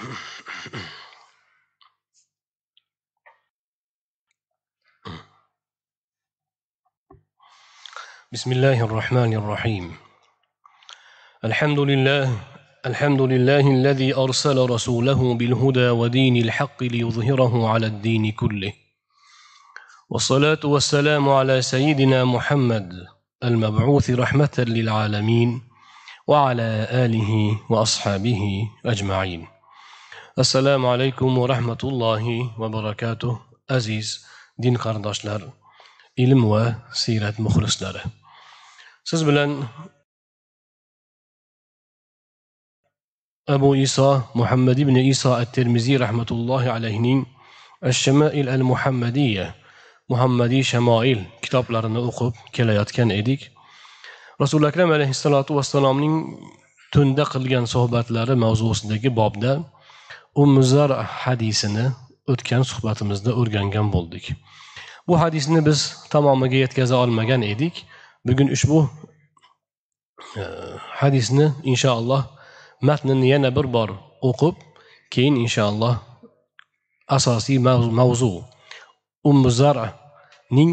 بسم الله الرحمن الرحيم. الحمد لله الحمد لله الذي أرسل رسوله بالهدى ودين الحق ليظهره على الدين كله. والصلاة والسلام على سيدنا محمد المبعوث رحمة للعالمين وعلى آله وأصحابه أجمعين. السلام عليكم ورحمة الله وبركاته أزيز دين قرداشلر إلم وسيرة مخلصلر سزبلن أبو إيسا محمد بن إيسا الترمزي رحمة الله عليه الشمائل المحمدية محمدي شمائل كتاب لرنا أقب كليات كان إيديك رسول الله عليه الصلاة والسلام تندقل جن صحبات لرنا موضوع صدق بابدا ummuzar hadisini o'tgan suhbatimizda o'rgangan bo'ldik. Bu hadisni biz tamomiga yetkaza olmagan edik. Bugun ushbu e, hadisni inshaalloh matnini yana bir bor o'qib keyin inshaalloh asosiy mavzu ummuzarning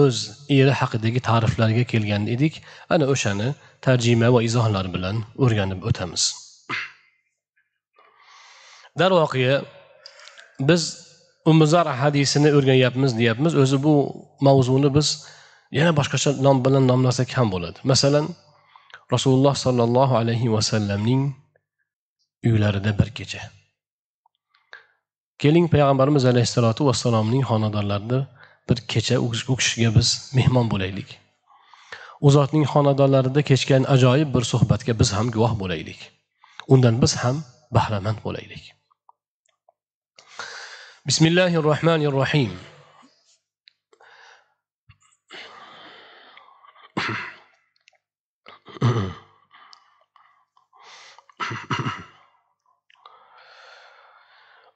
o'z eri haqidagi ta'riflarga kelgan edik. Ana o'shani tarjima va izohlar bilan o'rganib o'tamiz. Darvoqe biz umuzar hadisini o'rganyapmiz deyapmiz. O'zi bu mavzuni biz yana boshqacha nom bilan nomlasak ham bo'ladi. Masalan rasululloh sollallohu alayhi vasallamning uylarida bir kecha. Keling payg'ambarimiz alayhissalotu vassalomning xonadonlarida bir kecha u kishiga biz mehmon bo'laylik. U zotning xonadonlarida kechgan ajoyib bir suhbatga biz ham guvoh bo'laylik. Undan biz ham bahramand bo'laylik. بسم الله الرحمن الرحيم.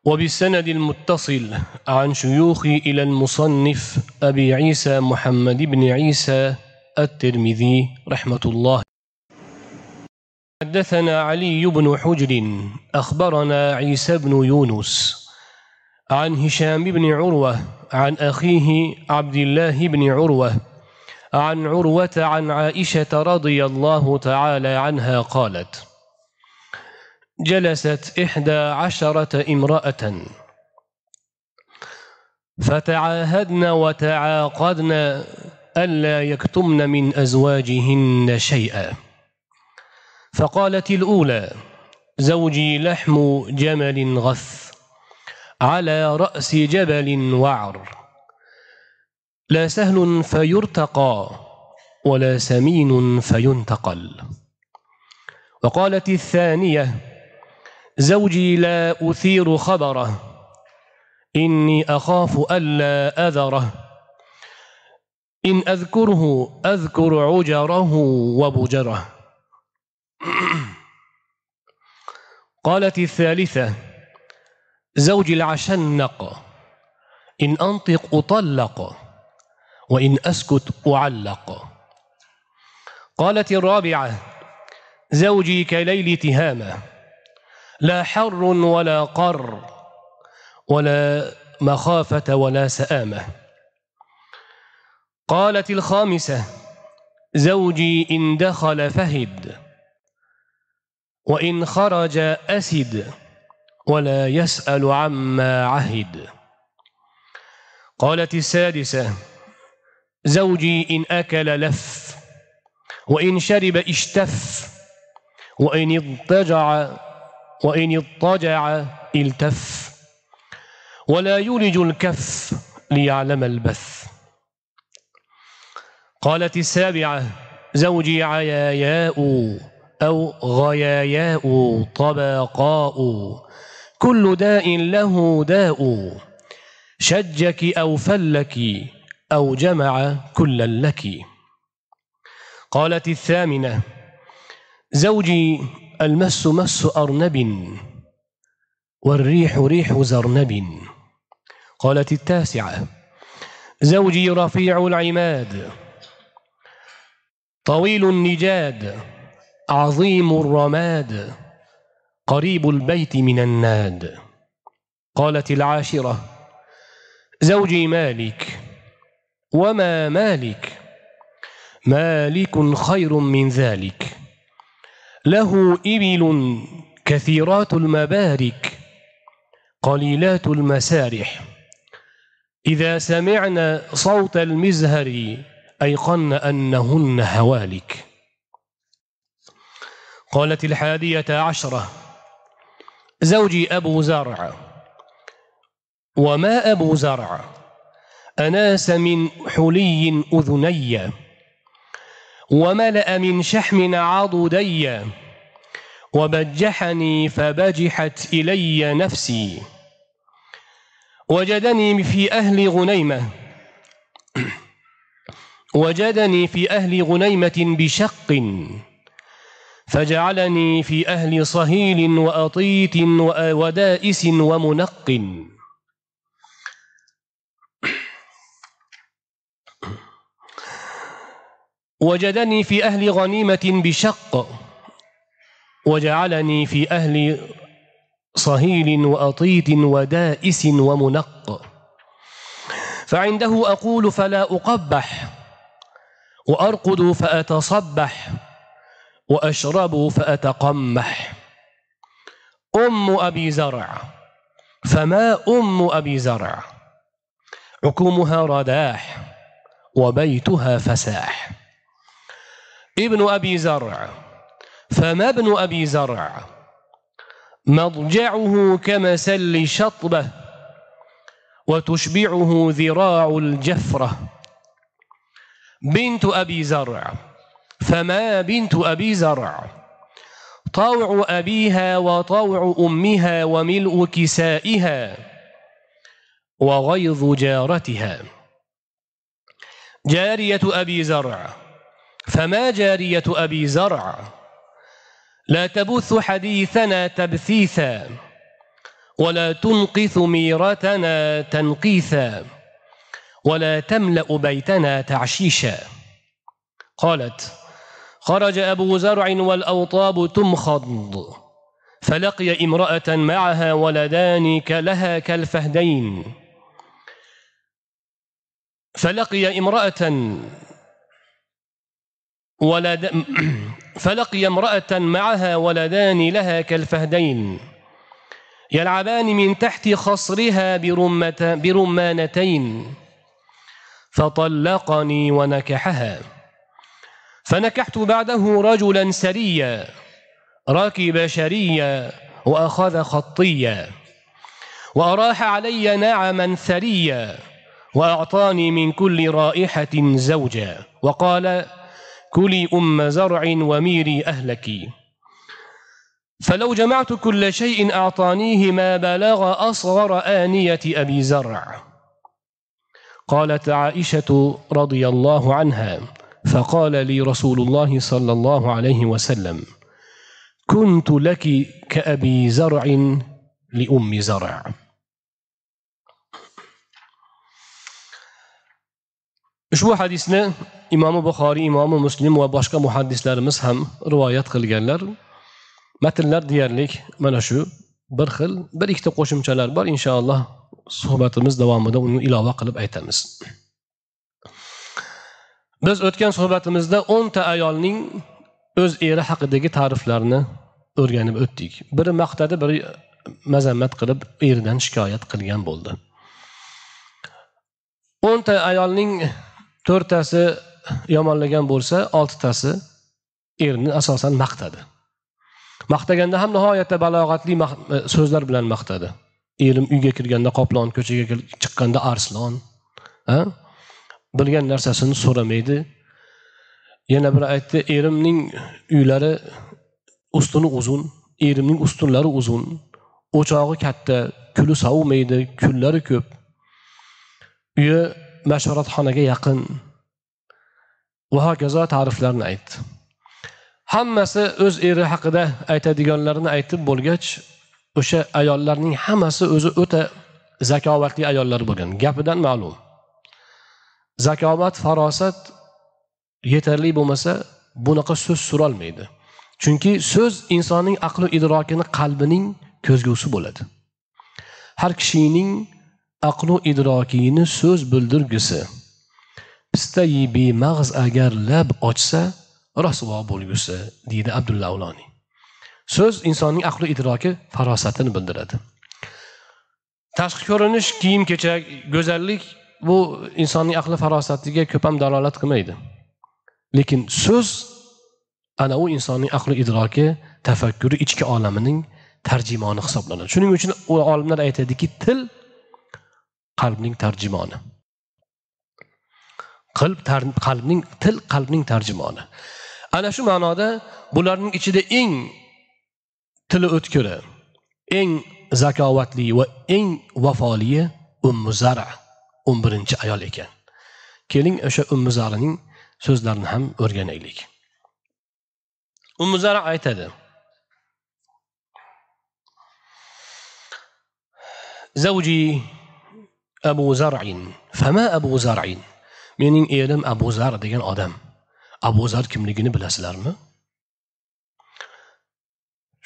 وبالسند المتصل عن شيوخي إلى المصنف أبي عيسى محمد بن عيسى الترمذي رحمة الله. حدثنا علي بن حجر أخبرنا عيسى بن يونس عن هشام بن عروة عن أخيه عبد الله بن عروة عن عروة عن عائشة رضي الله تعالى عنها قالت جلست إحدى عشرة امرأة. فتعاهدن وتعاقدن ألا يكتمن من أزواجهن شيئا. فقالت الأولى زوجي لحم جمل غث. على رأس جبل وعر. لا سهل فيرتقى ولا سمين فينتقل. وقالت الثانية زوجي لا أثير خبره إني أخاف ألا أذره. إن أذكره أذكر عجره وبجره. قالت الثالثة زوجي العشنق إن أنطق أطلق وإن أسكت أعلق. قالت الرابعة زوجي كليل تهامة لا حر ولا قر ولا مخافة ولا سآمة. قالت الخامسة زوجي إن دخل فهد وإن خرج أسد. ولا يسأل عما عهد. قالت السادسة زوجي إن أكل لف وإن شرب اشتف وإن اضطجع وإن اضطجع التف. ولا يولج الكف ليعلم البث. قالت السابعة زوجي عياياء أو غياياء طبقاء. كل داء له داء شجك أو فلك أو جمع كلا لك. قالت الثامنة زوجي المس مس أرنب والريح ريح زرنب. قالت التاسعة زوجي رفيع العماد طويل النجاد عظيم الرماد. قريب البيت من الناد. قالت العاشرة زوجي مالك وما مالك؟ مالك خير من ذلك. له إبل كثيرات المبارك قليلات المسارح. إذا سمعن صوت المزهر أيقن أنهن هوالك. قالت الحادية عشرة زوجي أبو زرع. وما أبو زرع؟ أناس من حلي أذني. وملأ من شحم عضدي. وبجحني فبجحت إلي نفسي. وجدني في أهل غنيمة. وجدني في أهل غنيمة بشق. فجعلني في أهل صهيل وأطيت ودائس ومنق. وجدني في أهل غنيمة بشق. وجعلني في أهل صهيل وأطيت ودائس ومنق. فعنده أقول فلا أقبح وأرقد فأتصبح. وأشرب فأتقمح. أم أبي زرع فما أم أبي زرع؟ عكومها رداح وبيتها فساح. ابن أبي زرع فما ابن أبي زرع؟ مضجعه كمسل شطبة وتشبعه ذراع الجفرة. بنت أبي زرع فما بنت أبي زرع. طوع أبيها وطوع أمها وملء كسائها وغيظ جارتها. جارية أبي زرع. فما جارية أبي زرع؟ لا تبث حديثنا تبثيثا ولا تنقث ميرتنا تنقيثا ولا تملأ بيتنا تعشيشا. قالت خرج أبو زرع والأوطاب تمخض. فلقي امرأة معها ولدان لها كالفهدين. فلقي امرأة ولد فلقي امرأة معها ولدان لها كالفهدين. يلعبان من تحت خصرها برمانتين. فطلقني ونكحها. فنكحت بعده رجلا سريا راكب شريا وأخذ خطيا وأراح علي نعما ثريا وأعطاني من كل رائحة زوجا وقال كلي أم زرع وميري أهلك فلو جمعت كل شيء أعطانيه ما بلغ أصغر آنية أبي زرع. قالت عائشة رضي الله عنها فقال لي رسول الله صلى الله عليه وسلم كنت لك كأبي زرع لأم زرع ushbu hadisni imomi buxoriy imomi muslim va boshqa muhaddislarimiz ham rivoyat qilganlar matnlar deyarli mana shu bir xil bir ikkita qo'shimchalar bor inshaalloh suhbatimiz davomida uni ilova qilib aytamiz biz o'tgan suhbatimizda o'nta ayolning o'z eri haqidagi ta'riflarini o'rganib o'tdik. Biri maqtadi biri mazammat qilib eridan shikoyat qilgan bo'ldi. O'nta ayolning to'rttasi yomonlagan bo'lsa oltitasi erini asosan maqtadi. Maqtaganda ham nihoyatda balog'atli e, so'zlar bilan maqtadi. Erim uyga kirganda qoplon ko'chaga chiqqanda arslon bilgan narsasini so'ramaydi. Yana biri aytdi erimning uylari ustuni uzun erimning ustunlari uzun o'chog'i katta kuli sovimaydi kunlari ko'p. Uyi mashoratxonaga yaqin. Va hokazo ta'riflarni aytdi. Hammasi o'z eri haqida aytadiganlarini aytib bo'lgach o'sha ayollarning hammasi o'zi o'ta zakovatli ayollar bo'lgan gapidan ma'lum. Zakovat farosat yetarli bo'lmasa bunaqa so'z surolmaydi chunki so'z insonning aqli idrokini qalbining ko'zgusi bo'ladi. Har kishining aqlu idrokini so'z bildirgisi pistayi bemag'z agar lab ochsa rasvo bo'lgusi deydi abdulla avloniy. So'z insonning aqli idroki farosatini bildiradi. Tashqi ko'rinish kiyim kechak go'zallik bu insonning aqli farosatiga ko'p ham dalolat qilmaydi. Lekin so'z ana u insonning aqli idroki tafakkuri ichki olamining tarjimoni hisoblanadi. Shuning uchun u olimlar aytadiki til qalbning tarjimoni. Qalb qalbning til qalbning tarjimoni. Ana shu ma'noda bularning ichida eng tili o'tkiri eng zakovatli va eng vafoliyi ummu zara. o'n birinchi ayol ekan keling o'sha ummu zaraning so'zlarini ham o'rganaylik ummu zara aytadi زوجي abu zarin fama abu zarin mening erim abu zar degan odam abu zar kimligini bilasizlarmi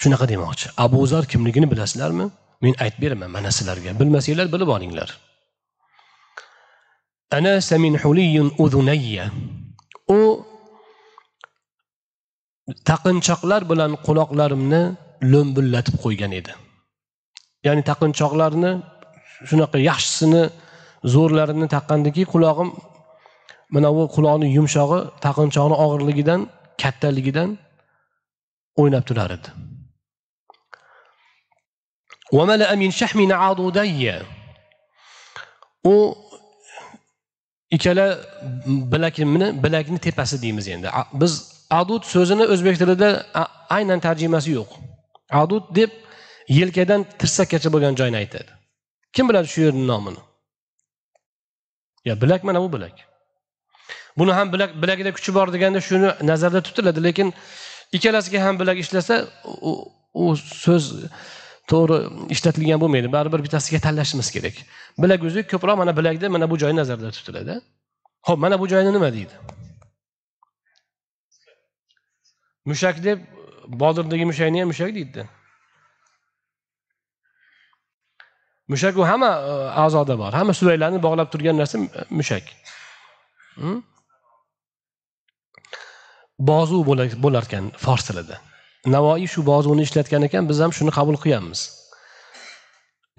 shunaqa demoqchi abu zar kimligini bilasizlarmi men aytib beraman mana sizlarga bilmasanglar bilib olinglar Ana saminhuliyun udunayya u taqinchoqlar bilan quloqlarimni lo'mbullatib qo'ygan edi ya'ni taqinchoqlarni shunaqa yaxshisini zo'rlarini taqqandiki qulog'im mana bu quloqni yumshog'i taqinchoqni og'irligidan kattaligidan o'ynab turar edi u ikkala bilakimni bilakni tepasi deymiz endi. Biz adud so'zini o'zbek tilida aynan tarjimasi yo'q. Adud deb yelkadan tirsakkacha bo'lgan joyni aytadi. Kim biladi shu yerni nomini? Ya bilak mana bu bilak. Buni ham bilak bilagida kuchi bor deganda shuni nazarda tutiladi lekin ikkalasiga ham bilak ishlasa u so'z to'g'ri ishlatilgan bo'lmaydi. Baribir bittasiga tanlashimiz kerak. Bilak o'zi ko'proq mana bilakda mana bu joyi nazarda tutiladi. Ho'p mana bu joyni nima deydi? Mushak deb bodirdagi mushakni ham mushak deydida mushak u hamma e, a'zoda bor. Hamma suvaylarni bog'lab turgan narsa mushak. Hm? Bozu bo'lar ekan fors tilida. Navoiy shu bozuni ishlatgan ekan biz ham shuni qabul qilganmiz.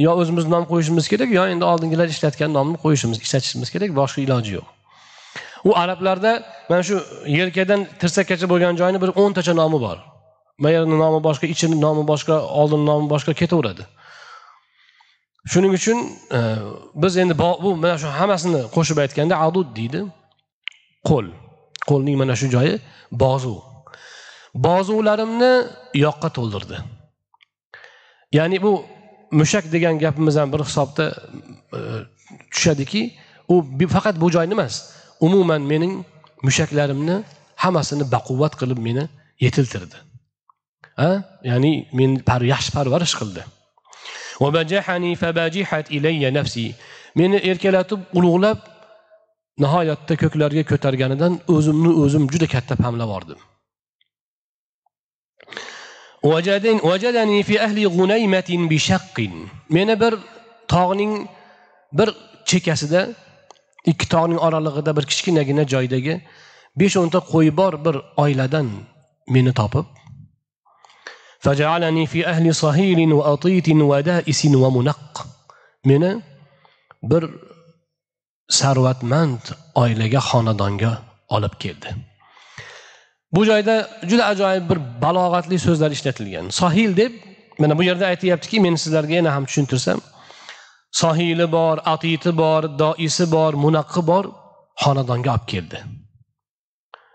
Yo o'zimiz nom qo'yishimiz kerak yo endi oldingilar ishlatgan nomni qo'yishimiz ishlatishimiz kerak boshqa iloji yo'q. U arablarda mana shu yelkadan tirsakkacha bo'lgan joyni bir o'ntacha nomi bor. Mayerni nomi boshqa ichini nomi boshqa oldin nomi boshqa ketaveradi. Shuning uchun e, biz endi bu mana shu hammasini qo'shib aytganda adud deydi qo'l qo'lning mana shu joyi bozu bozularimni yoqqa to'ldirdi. Ya'ni bu mushak degan gapimiz ham bir hisobda e, tushadiki u faqat bu joyni emas umuman mening mushaklarimni hammasini baquvvat qilib meni yetiltirdi. Ha? Ya'ni meni yaxshi parvarish qildi. Meni erkalatib ulug'lab nihoyatda ko'klarga ko'targanidan o'zimni o'zim juda katta pamlab yubordim vajadani fi ahli g'unaymatin bishaqqin meni bir tog'ning bir chekkasida ikki tog'ning oralig'ida bir kichkinagina joydagi besh o'nta qo'y bor bir oiladan meni topib فجعلني في أهل صهيل وأطيت ودائس ومنق. meni bir sarvatmand oilaga xonadonga olib keldi bu joyda juda ajoyib bir balog'atli so'zlar ishlatilgan. Sohil deb mana bu yerda aytyaptiki men sizlarga yana ham tushuntirsam sohili bor atiti bor doisi bor munaqqi bor xonadonga olib keldi.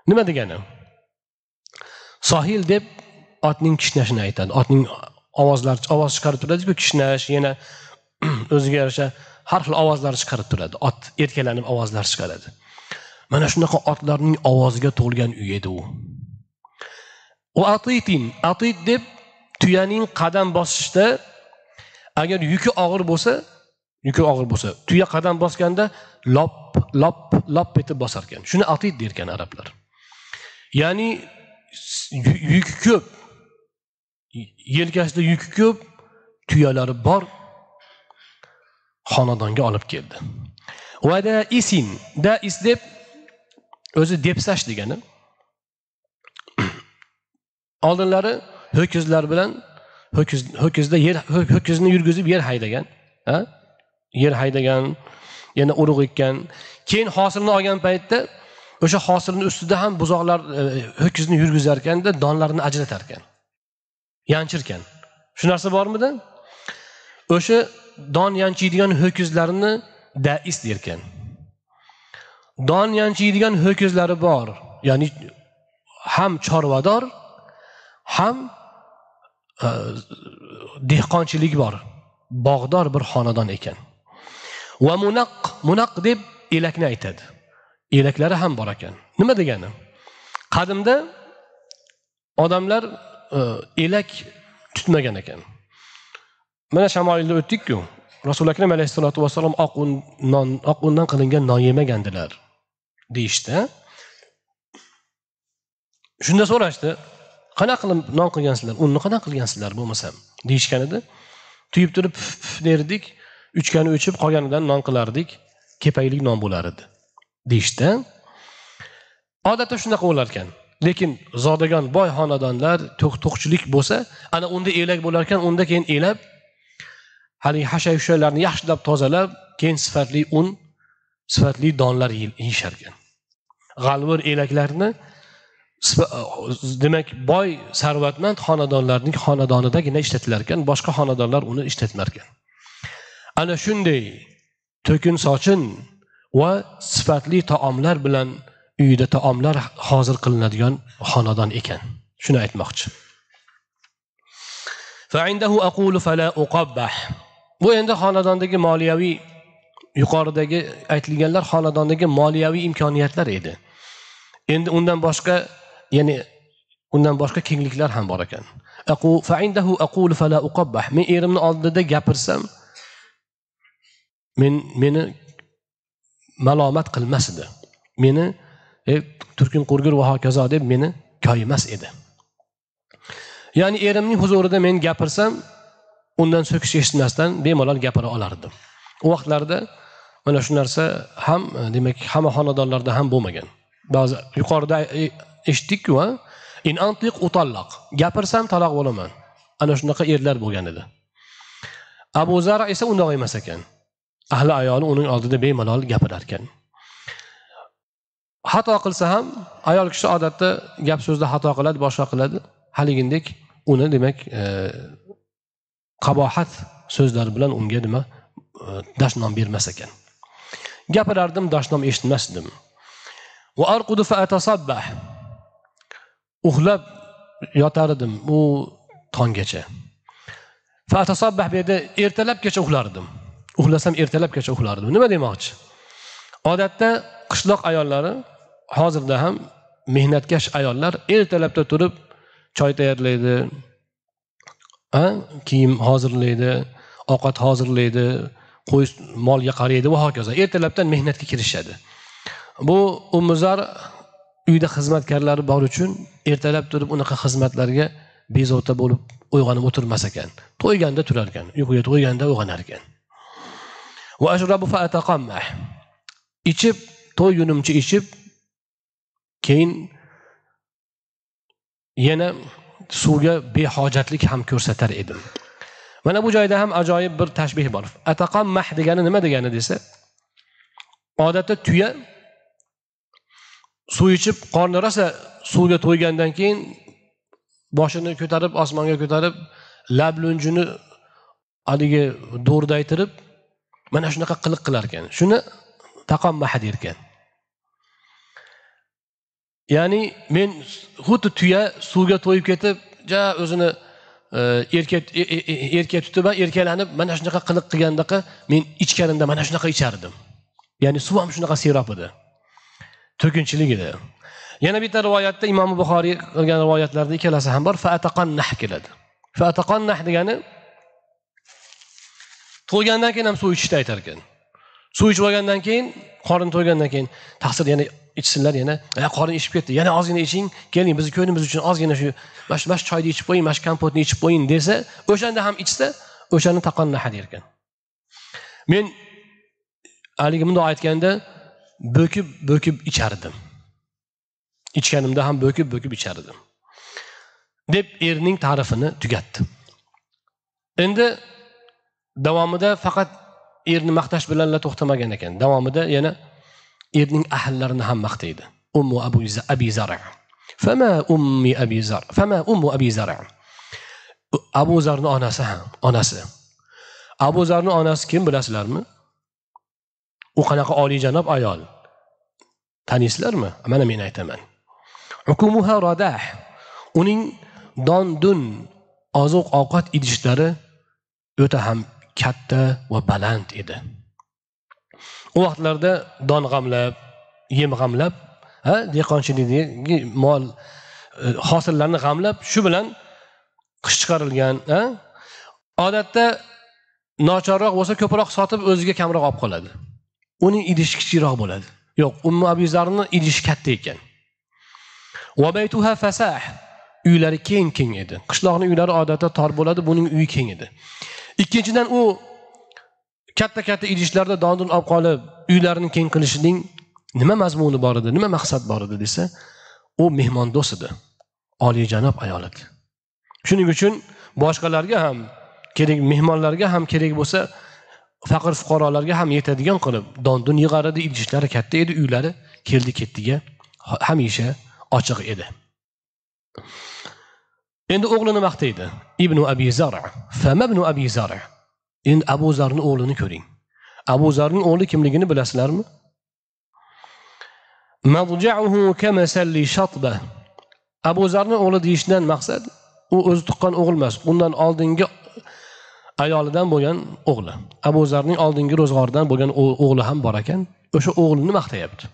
Nima degani? Sohil deb otning kishnashini aytadi. Otning ovozlar ovoz chiqarib turadiku kishnash yana o'ziga yarasha har xil ovozlar chiqarib turadi. Ot erkalanib ovozlar chiqaradi. Mana shunaqa otlarning ovoziga to'lgan uy edi u. U atitin atit deb tuyaning qadam bosishda agar yuki og'ir bo'lsa yuki og'ir bo'lsa tuya qadam bosganda lop lop lop etib bosar ekan. Shuni atit derkan arablar. Ya'ni yuki ko'p yelkasida yuki ko'p tuyalari bor xonadonga olib keldi. Vada isin da is deb o'zi depsash degani. Oldinlari ho'kizlar bilan ho'kiz ho'kizda yer ho'kizni yurgizib yer haydagan ha? yer haydagan yana urug' ekkan. Keyin hosilni olgan paytda o'sha hosilni ustida ham buzoqlar e, ho'kizni yurgizar ekanda donlarini ajratar ekan yanchirkan. Shu narsa bormidi? O'sha don yanchiydigan ho'kizlarni dais derkan. Don yanchiydigan ho'kizlari bor. Ya'ni ham chorvador ham e, dehqonchilik bor. Bog'dor bir xonadon ekan. Va munaq munaq deb elakni aytadi. Elaklari ham bor ekan. Nima degani? Qadimda odamlar e, elak tutmagan ekan. Mana shamoilda o'tdikku. Rasuli akram alayhissalotu vassalom oq un non oq undan qilingan non yemagandilar. Deyishdi. Shunda so'rashdi qanaqa qilib non qilgansizlar unni qanaqa qilgansizlar bo'lmasam deyishgan edi. Tuyib turib derdik uchgani o'chib qolganidan non qilardik kepaklik non bo'lar edi deyishdi. Odatda shunaqa bo'lar ekan lekin zodagon boy xonadonlar to'qchilik bo'lsa ana unda elak bo'lar ekan unda keyin elab haligi hashay hushaylarni yaxshilab tozalab keyin sifatli un sifatli donlar yeyishar ekan g'alvir elaklarni demak boy sarvatmand xonadonlarning xonadonidagina ishlatilar ekan boshqa xonadonlar uni ishlatmar ekan ana shunday to'kin sochin va sifatli taomlar bilan uyida taomlar hozir qilinadigan xonadon ekan. Shuni aytmoqchi. Bu endi xonadondagi moliyaviy yuqoridagi aytilganlar xonadondagi moliyaviy imkoniyatlar edi. Endi undan boshqa ya'ni undan boshqa kengliklar ham bor ekan. Men erimni oldida gapirsam men meni malomat qilmas edi. Meni e, turkin qurgur va hokazo deb meni koyimas edi. Ya'ni erimning huzurida men gapirsam undan so'kish eshitmasdan bemalol gapira olardim. U vaqtlarda mana shu narsa ham demak hamma xonadonlarda ham bo'lmagan. Ba'zi yuqorida e, eshitdikku a in antiq utalloq gapirsam taloq bo'laman. Ana shunaqa erlar bo'lgan edi. Abu zar esa undoq emas ekan. Ahli ayoli uning oldida bemalol gapirar ekan. Xato qilsa ham ayol kishi odatda gap so'zda xato qiladi boshqa qiladi. Haligindek uni demak e, qabohat so'zlar bilan unga nima e, dashnom bermas ekan. Gapirardim dashnom eshitmasdim. Uxlab yotar edim u tonggacha bu yerda ertalabgacha uxlardim uxlasam ertalabgacha uxlardim nima demoqchi odatda qishloq ayollari hozirda ham mehnatkash ayollar ertalabda turib choy tayyorlaydi kiyim hozirlaydi ovqat hozirlaydi qo'y molga qaraydi va hokazo ertalabdan mehnatga kirishadi bu umuzar uyda xizmatkarlari bor uchun ertalab turib unaqa xizmatlarga bezovta bo'lib uyg'onib o'tirmas ekan. To'yganda turar ekan uyquga to'yganda uyg'onar ekan. Ichib to'ygunimcha ichib keyin yana suvga behojatlik ham ko'rsatar edim. Mana bu joyda ham ajoyib bir tashbih bor. Ataqammah degani nima degani desa odatda tuya suv ichib qorni rosa suvga to'ygandan keyin boshini ko'tarib osmonga ko'tarib lab lunjini haligi do'rdaytirib mana shunaqa qiliq qilar ekan. Shuni taqommaha der ekan ya'ni men xuddi tuya suvga to'yib ketib ja o'zini erkak erka e, e, e, erka tutib erkalanib mana shunaqa qiliq qilgandaqa men ichkarimda mana shunaqa ichardim. Ya'ni suv ham shunaqa serob edi. To'kinchilik edi yana bitta rivoyatda imom buxoriy qilgan rivoyatlarda ikkalasi ham bor. Fataqonnah keladi. Fataqonnah degani to'ygandan keyin ham suv ichishni aytar ekan suv ichib olgandan keyin qorin to'ygandan keyin taqsir yana ichsinlar yana qorin ishib ketdi yana ozgina iching keling bizni ko'nglimiz uchun ozgina shu mana shu choyni ichib qo'ying mana shu kompotni ichib qo'ying desa o'shanda ham ichsa o'shani taqonnaha derkan. Men haligi bundoq aytganda bo'kib bo'kib ichardim ichganimda ham bo'kib bo'kib ichardim deb erning ta'rifini tugatdi endi davomida faqat erni maqtash bilanla to'xtamagan ekan. Davomida yana erning ahllarini ham maqtaydi. Ummu abu abi zara. Fama ummi abi zar fama ummu abi zara. Abu zarni onasi ham onasi. Abu zarni onasi kim bilasizlarmi? U qanaqa oliyjanob ayol? Taniysizlarmi? Mana men aytaman. Uning don dun oziq ovqat idishlari o'ta ham katta va baland edi. U vaqtlarda don g'amlab yem g'amlab ha dehqonchilikdagi mol e, hosillarni g'amlab shu bilan qish chiqarilgan odatda nochorroq bo'lsa ko'proq sotib o'ziga kamroq olib qoladi. Uning idishi kichikroq bo'ladi. Yo'q ummu abizarni idishi katta ekan. Uylari keng keng edi. Qishloqni uylari odatda tor bo'ladi buning uyi keng edi. Ikkinchidan u katta katta idishlarda dondun olib qolib uylarini keng qilishining nima mazmuni bor edi nima maqsad bor edi desa u mehmondo'st edi oliyjanob ayol edi shuning uchun boshqalarga ham kerak mehmonlarga ham kerak bo'lsa faqir fuqarolarga ham yetadigan qilib dondun yig'ar edi idishlari katta edi uylari keldi ketdiga hamisha ochiq edi. Endi o'g'lini maqtaydi ibn abi zara. Fama ibnu abi zara? Endi abu zarni o'g'lini ko'ring. Abu zarning o'g'li kimligini bilasizlarmi? Abu zarni o'g'li deyishdan maqsad u o'zi tuqqan o'g'il emas undan oldingi ayolidan bo'lgan o'g'li. Abu zarning oldingi ro'zg'oridan bo'lgan o'g'li ham bor ekan. O'sha o'g'lini maqtayapti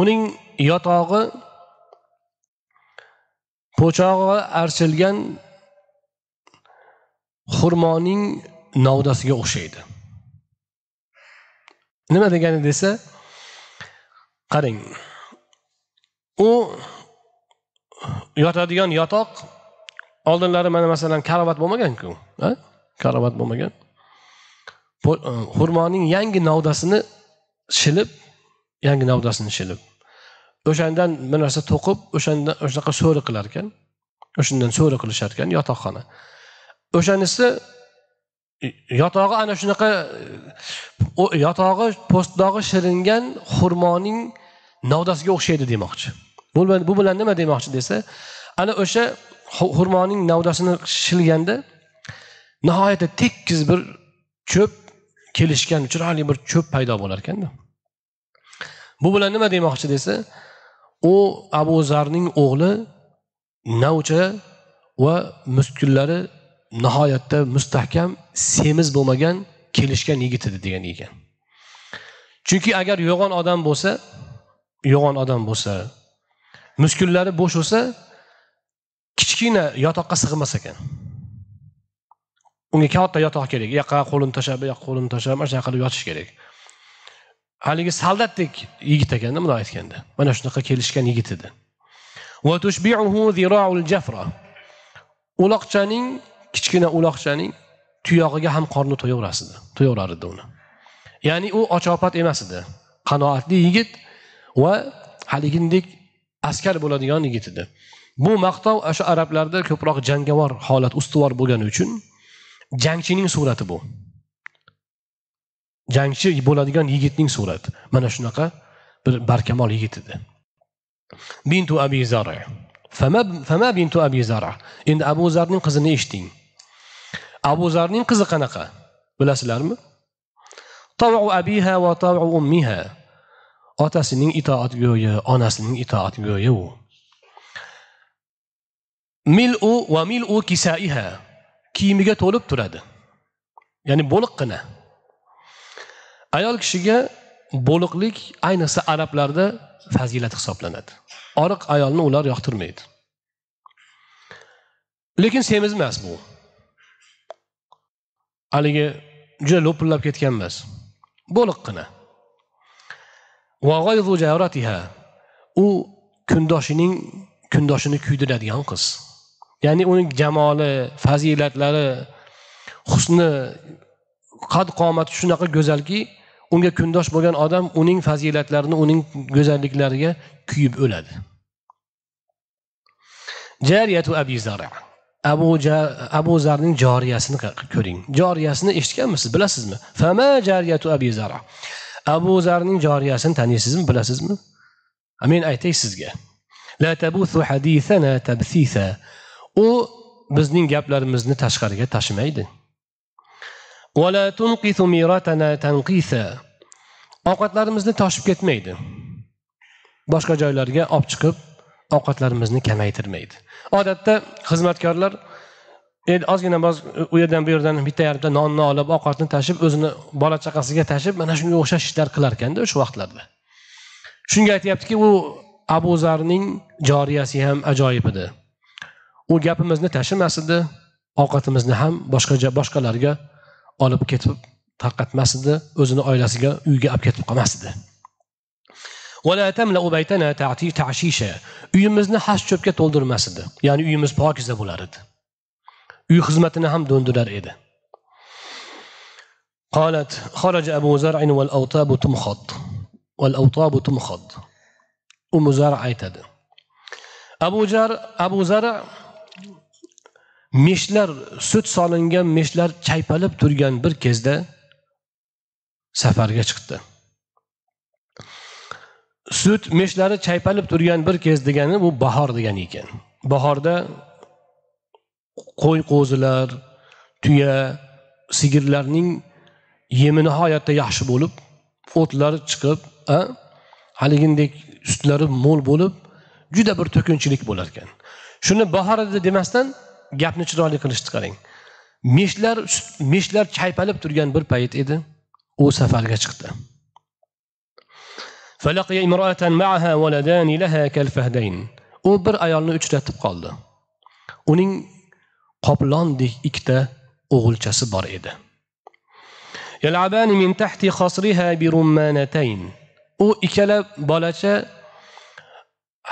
uning yotog'i po'chog'i archilgan xurmoning novdasiga o'xshaydi. Nima degani desa qarang. U yotadigan yotoq oldinlari mana masalan karavot bo'lmaganku karavot bo'lmagan. E, xurmoning yangi novdasini shilib yangi navdasini shilib. O'shandan bir narsa to'qib o'shanda o'shanaqa so'ri qilar ekan o'shandan so'ri qilishar ekan yotoqxona. O'shanisi e, yotog'i ana shunaqa e, yotog'i po'stdog'i shiringan xurmoning novdasiga o'xshaydi demoqchi. Bu bilan nima demoqchi desa ana o'sha xurmoning navdasini shilganda nihoyatda tekis bir cho'p kelishgan chiroyli bir cho'p paydo bo'lar ekanda. Bu bilan nima demoqchi desa u abu zarning o'g'li navcha va muskullari nihoyatda mustahkam semiz bo'lmagan kelishgan yigit edi degan ekan. Chunki agar yo'g'on odam bo'lsa yo'g'on odam bo'lsa muskullari bo'sh bo'lsa kichkina yotoqqa sig'mas ekan. Unga katta yotoq kerak. U yoqqa qo'lini tashlab bu yoqqa qo'lini tashlab mana shunaqa qilib yotish kerak. Haligi soldatdek yigit ekanda bundoq aytganda mana shunaqa kelishgan yigit edi. Uloqchaning kichkina uloqchaning tuyog'iga ham qorni to'yaverasdi to'yaverar edi uni. Ya'ni u ochopat emas edi. Qanoatli yigit va haligindek askar bo'ladigan yigit edi. Bu maqtov o'sha arablarda ko'proq jangovar holat ustuvor bo'lgani uchun jangchining surati bu. Jangchi bo'ladigan yigitning surati. Mana shunaqa bir barkamol yigit edi. Bintu abi zara. Fama bintu abi zara? Endi abu zarning qizini eshiting. Abu zarning qizi qanaqa? Bilasizlarmi? Abiha va ummiha. Otasining itoatgo'yi onasining itoatgo'yi u. Milu va milu kisaiha kiyimiga to'lib turadi. Ya'ni bo'liqqina. Ayol kishiga bo'liqlik ayniqsa arablarda fazilat hisoblanadi. Oriq ayolni ular yoqtirmaydi. Lekin semiz emas bu. Haligi juda lo'pillab ketgan emas bo'liqqina. U kundoshining kundoshini kuydiradigan qiz. Ya'ni uning jamoli fazilatlari husni qad qomati shunaqa go'zalki unga kundosh bo'lgan odam uning fazilatlarini uning go'zalliklariga kuyib o'ladi. Jariyatu abi zara abu abu zarning joriyasini ko'ring. Joriyasini eshitganmisiz bilasizmi? Fama jariyatu abi zara abu zarning joriyasini taniysizmi bilasizmi? Men aytay sizga. La tabuthu hadithana tabthitha u bizning gaplarimizni tashqariga tashimaydi. Ovqatlarimizni toshib ketmaydi. Boshqa joylarga olib chiqib ovqatlarimizni kamaytirmaydi. Odatda xizmatkorlar ozgina u yerdan bu yerdan bitta yarimta nonni olib ovqatni tashib o'zini bola chaqasiga tashib mana shunga o'xshash ishlar qilar ekanda o'sha vaqtlarda. Shunga aytyaptiki u abu zarning joriyasi ham ajoyib edi. U gapimizni tashimas edi ovqatimizni ham boshqa boshqalarga olib ketib tarqatmas edi o'zini oilasiga uyga olib ketib qolmas edi uyimizni hash cho'pga to'ldirmas edi ya'ni uyimiz pokiza bo'lar edi. uy xizmatini ham do'ndirar edi قالت خرج أبو زرع والأوطاب تمخض والأوطاب تمخض أم زرع aytadi abu jar abu zara meshlar sut solingan meshlar chaypalib turgan bir kezda safarga chiqdi sut meshlari chaypalib turgan bir kez degani bu bahor degani ekan bahorda qo'y qo'zilar tuya sigirlarning yemi nihoyatda yaxshi bo'lib o'tlari chiqib haligindek sutlari mo'l bo'lib juda bir to'kinchilik bo'lar ekan. Shuni bahor edi demasdan gapni chiroyli qilishni qarang meshlar meshlar chaypalib turgan bir payt edi. U safarga chiqdi. U bir ayolni uchratib qoldi. Uning qoplondek ikkita o'g'ilchasi bor edi. U ikkala bolacha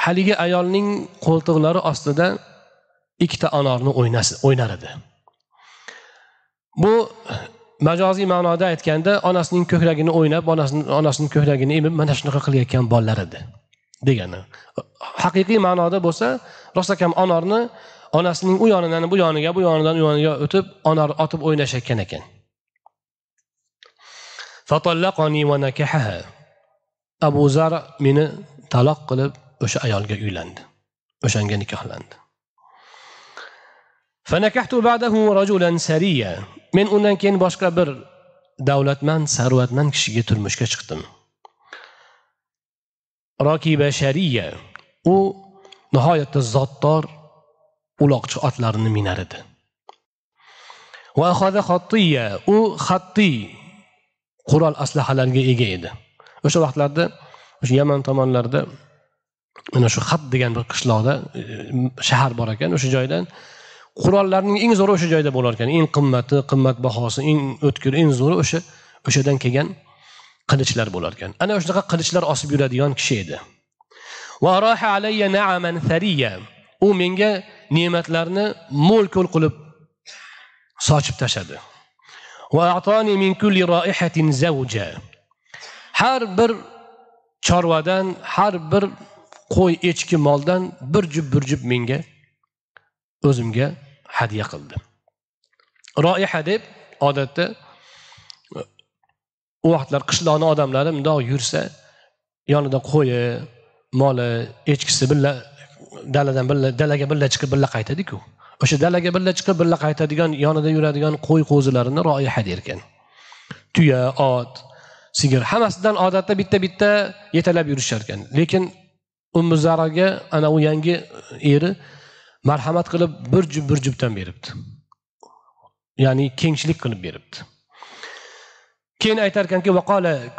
haligi ayolning qo'ltiqlari ostida ikkita anorni o'ynar edi. Bu majoziy ma'noda aytganda onasining ko'kragini o'ynab onasining ko'kragini emib mana shunaqa qilayotgan bolalar edi degani. Haqiqiy ma'noda bo'lsa rostakam anorni onasining u yonidan bu yoniga bu yonidan u yoniga o'tib onor otib o'ynashayotgan ekan. Abu zar meni taloq qilib o'sha ayolga uylandi. O'shanga nikohlandi. Men undan keyin boshqa bir davlatmand sarvatmand kishiga turmushga chiqdim. Rokiba shariya. U nihoyatda zotdor uloqchi otlarini minar edi. U xattiy qurol aslahalarga ega edi. O'sha vaqtlarda o'sha yaman tomonlarida mana shu xat degan bir qishloqda e, shahar bor ekan. O'sha joydan qurollarning eng zo'ri o'sha joyda bo'lar ekan. Eng qimmati qimmatbahosi eng o'tkir eng zo'ri o'sha o'shadan kelgan qilichlar bo'lar ekan. Ana shunaqa qilichlar osib yuradigan kishi edi. U menga ne'matlarni mo'l ko'l qilib sochib tashladi. Har bir chorvadan har bir qo'y echki moldan bir jup bir jup menga o'zimga hadya qildi. Roiha deb odatda u vaqtlar qishloqni odamlari mundoq yursa yonida qo'yi moli echkisi birga daladan birga dalaga birga chiqib birga qaytadiku. O'sha dalaga birga chiqib birga qaytadigan yonida yuradigan qo'y qo'zilarini roiha derkan. Tuya ot sigir hammasidan odatda bitta bitta yetalab yurishar ekan lekin ummu zaraga ana u yangi eri marhamat qilib bir jup bir jupdan beribdi. Ya'ni kengchilik qilib beribdi. Keyin aytar ekanki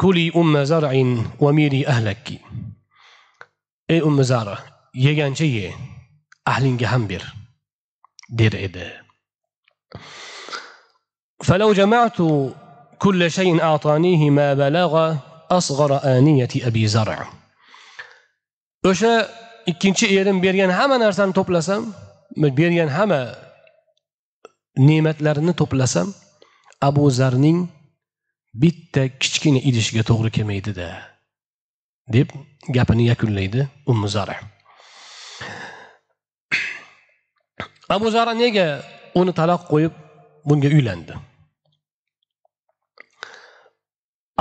kuli umma zar'in va miri ahlakki ey umma zara yegancha ye ahlingga ham ber der edi فلو جمعت كل شيء أعطانيه ما بلغ أصغر آنية أبي زرع o'sha ikkinchi erim bergan hamma narsani to'plasam bergan hamma ne'matlarini to'plasam abu zarning bitta kichkina idishiga to'g'ri kelmaydida deb gapini yakunlaydi ummu zara Abu zara nega uni taloq qo'yib bunga uylandi?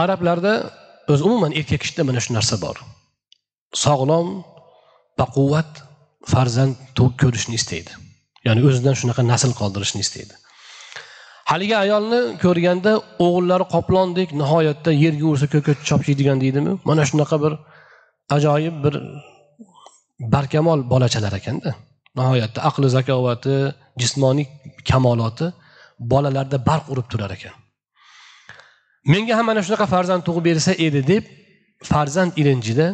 Arablarda o'zi umuman erkak kishida mana shu narsa bor. Sog'lom baquvvat farzand ko'rishni istaydi. Ya'ni o'zidan shunaqa nasl qoldirishni istaydi. Haligi ayolni ko'rganda o'g'illari qoplondek nihoyatda yerga ursa ko'kka chopchiydigan deydimi? Mana shunaqa bir ajoyib bir barkamol bolachalar ekanda. Nihoyatda aqli zakovati jismoniy kamoloti bolalarda barq urib turar ekan. Menga ham mana shunaqa farzand tug'ib bersa edi deb farzand ilinjida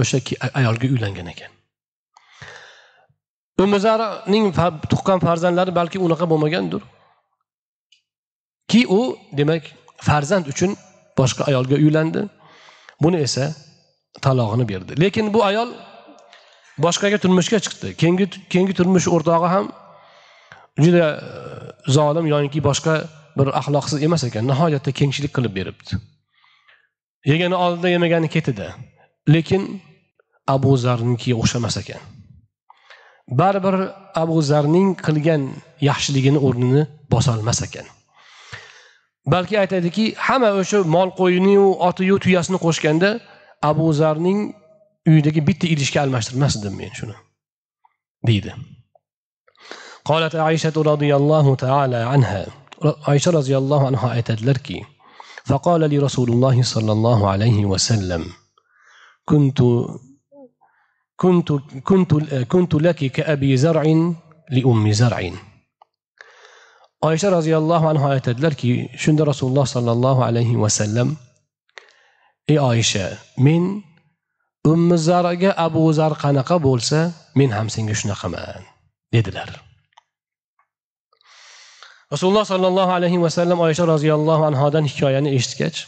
o'sha ayolga uylangan ekan. Umizarning tuqqan farzandlari balki unaqa bo'lmagandir. Ki u demak farzand uchun boshqa ayolga uylandi. Buni esa talog'ini berdi. Lekin bu ayol boshqaga turmushga chiqdi. Keyingi keyingi turmush o'rtog'i ham e, juda e, zolim yoinki boshqa bir axloqsiz emas ekan. Nihoyatda kengchilik qilib beribdi. Yegani oldida yemagani ketida lekin abu zarnikiga o'xshamas ekan. Baribir abu zarning qilgan yaxshiligini o'rnini bosolmas ekan. Balki aytadiki hamma o'sha mol qo'yiniyu otiyu tuyasini qo'shganda abu zarning uyidagi bitta idishga almashtirmasdim men shuni deydi رضي الله تعالى عنها عائشة رضي الله عنها aytadilarki فقال لي رسول الله صلى الله عليه وسلم كنت كنت كنت كنت لك كأبي زرع لأم زرع oysha roziyallohu anhu aytadilarki shunda rasululloh sollallohu alayhi vasallam ey oysha men ummi zarga abu zar qanaqa bo'lsa men ham senga shunaqaman dedilar. Rasululloh sollallohu alayhi vasallam oysha roziyallohu anhodan hikoyani eshitgach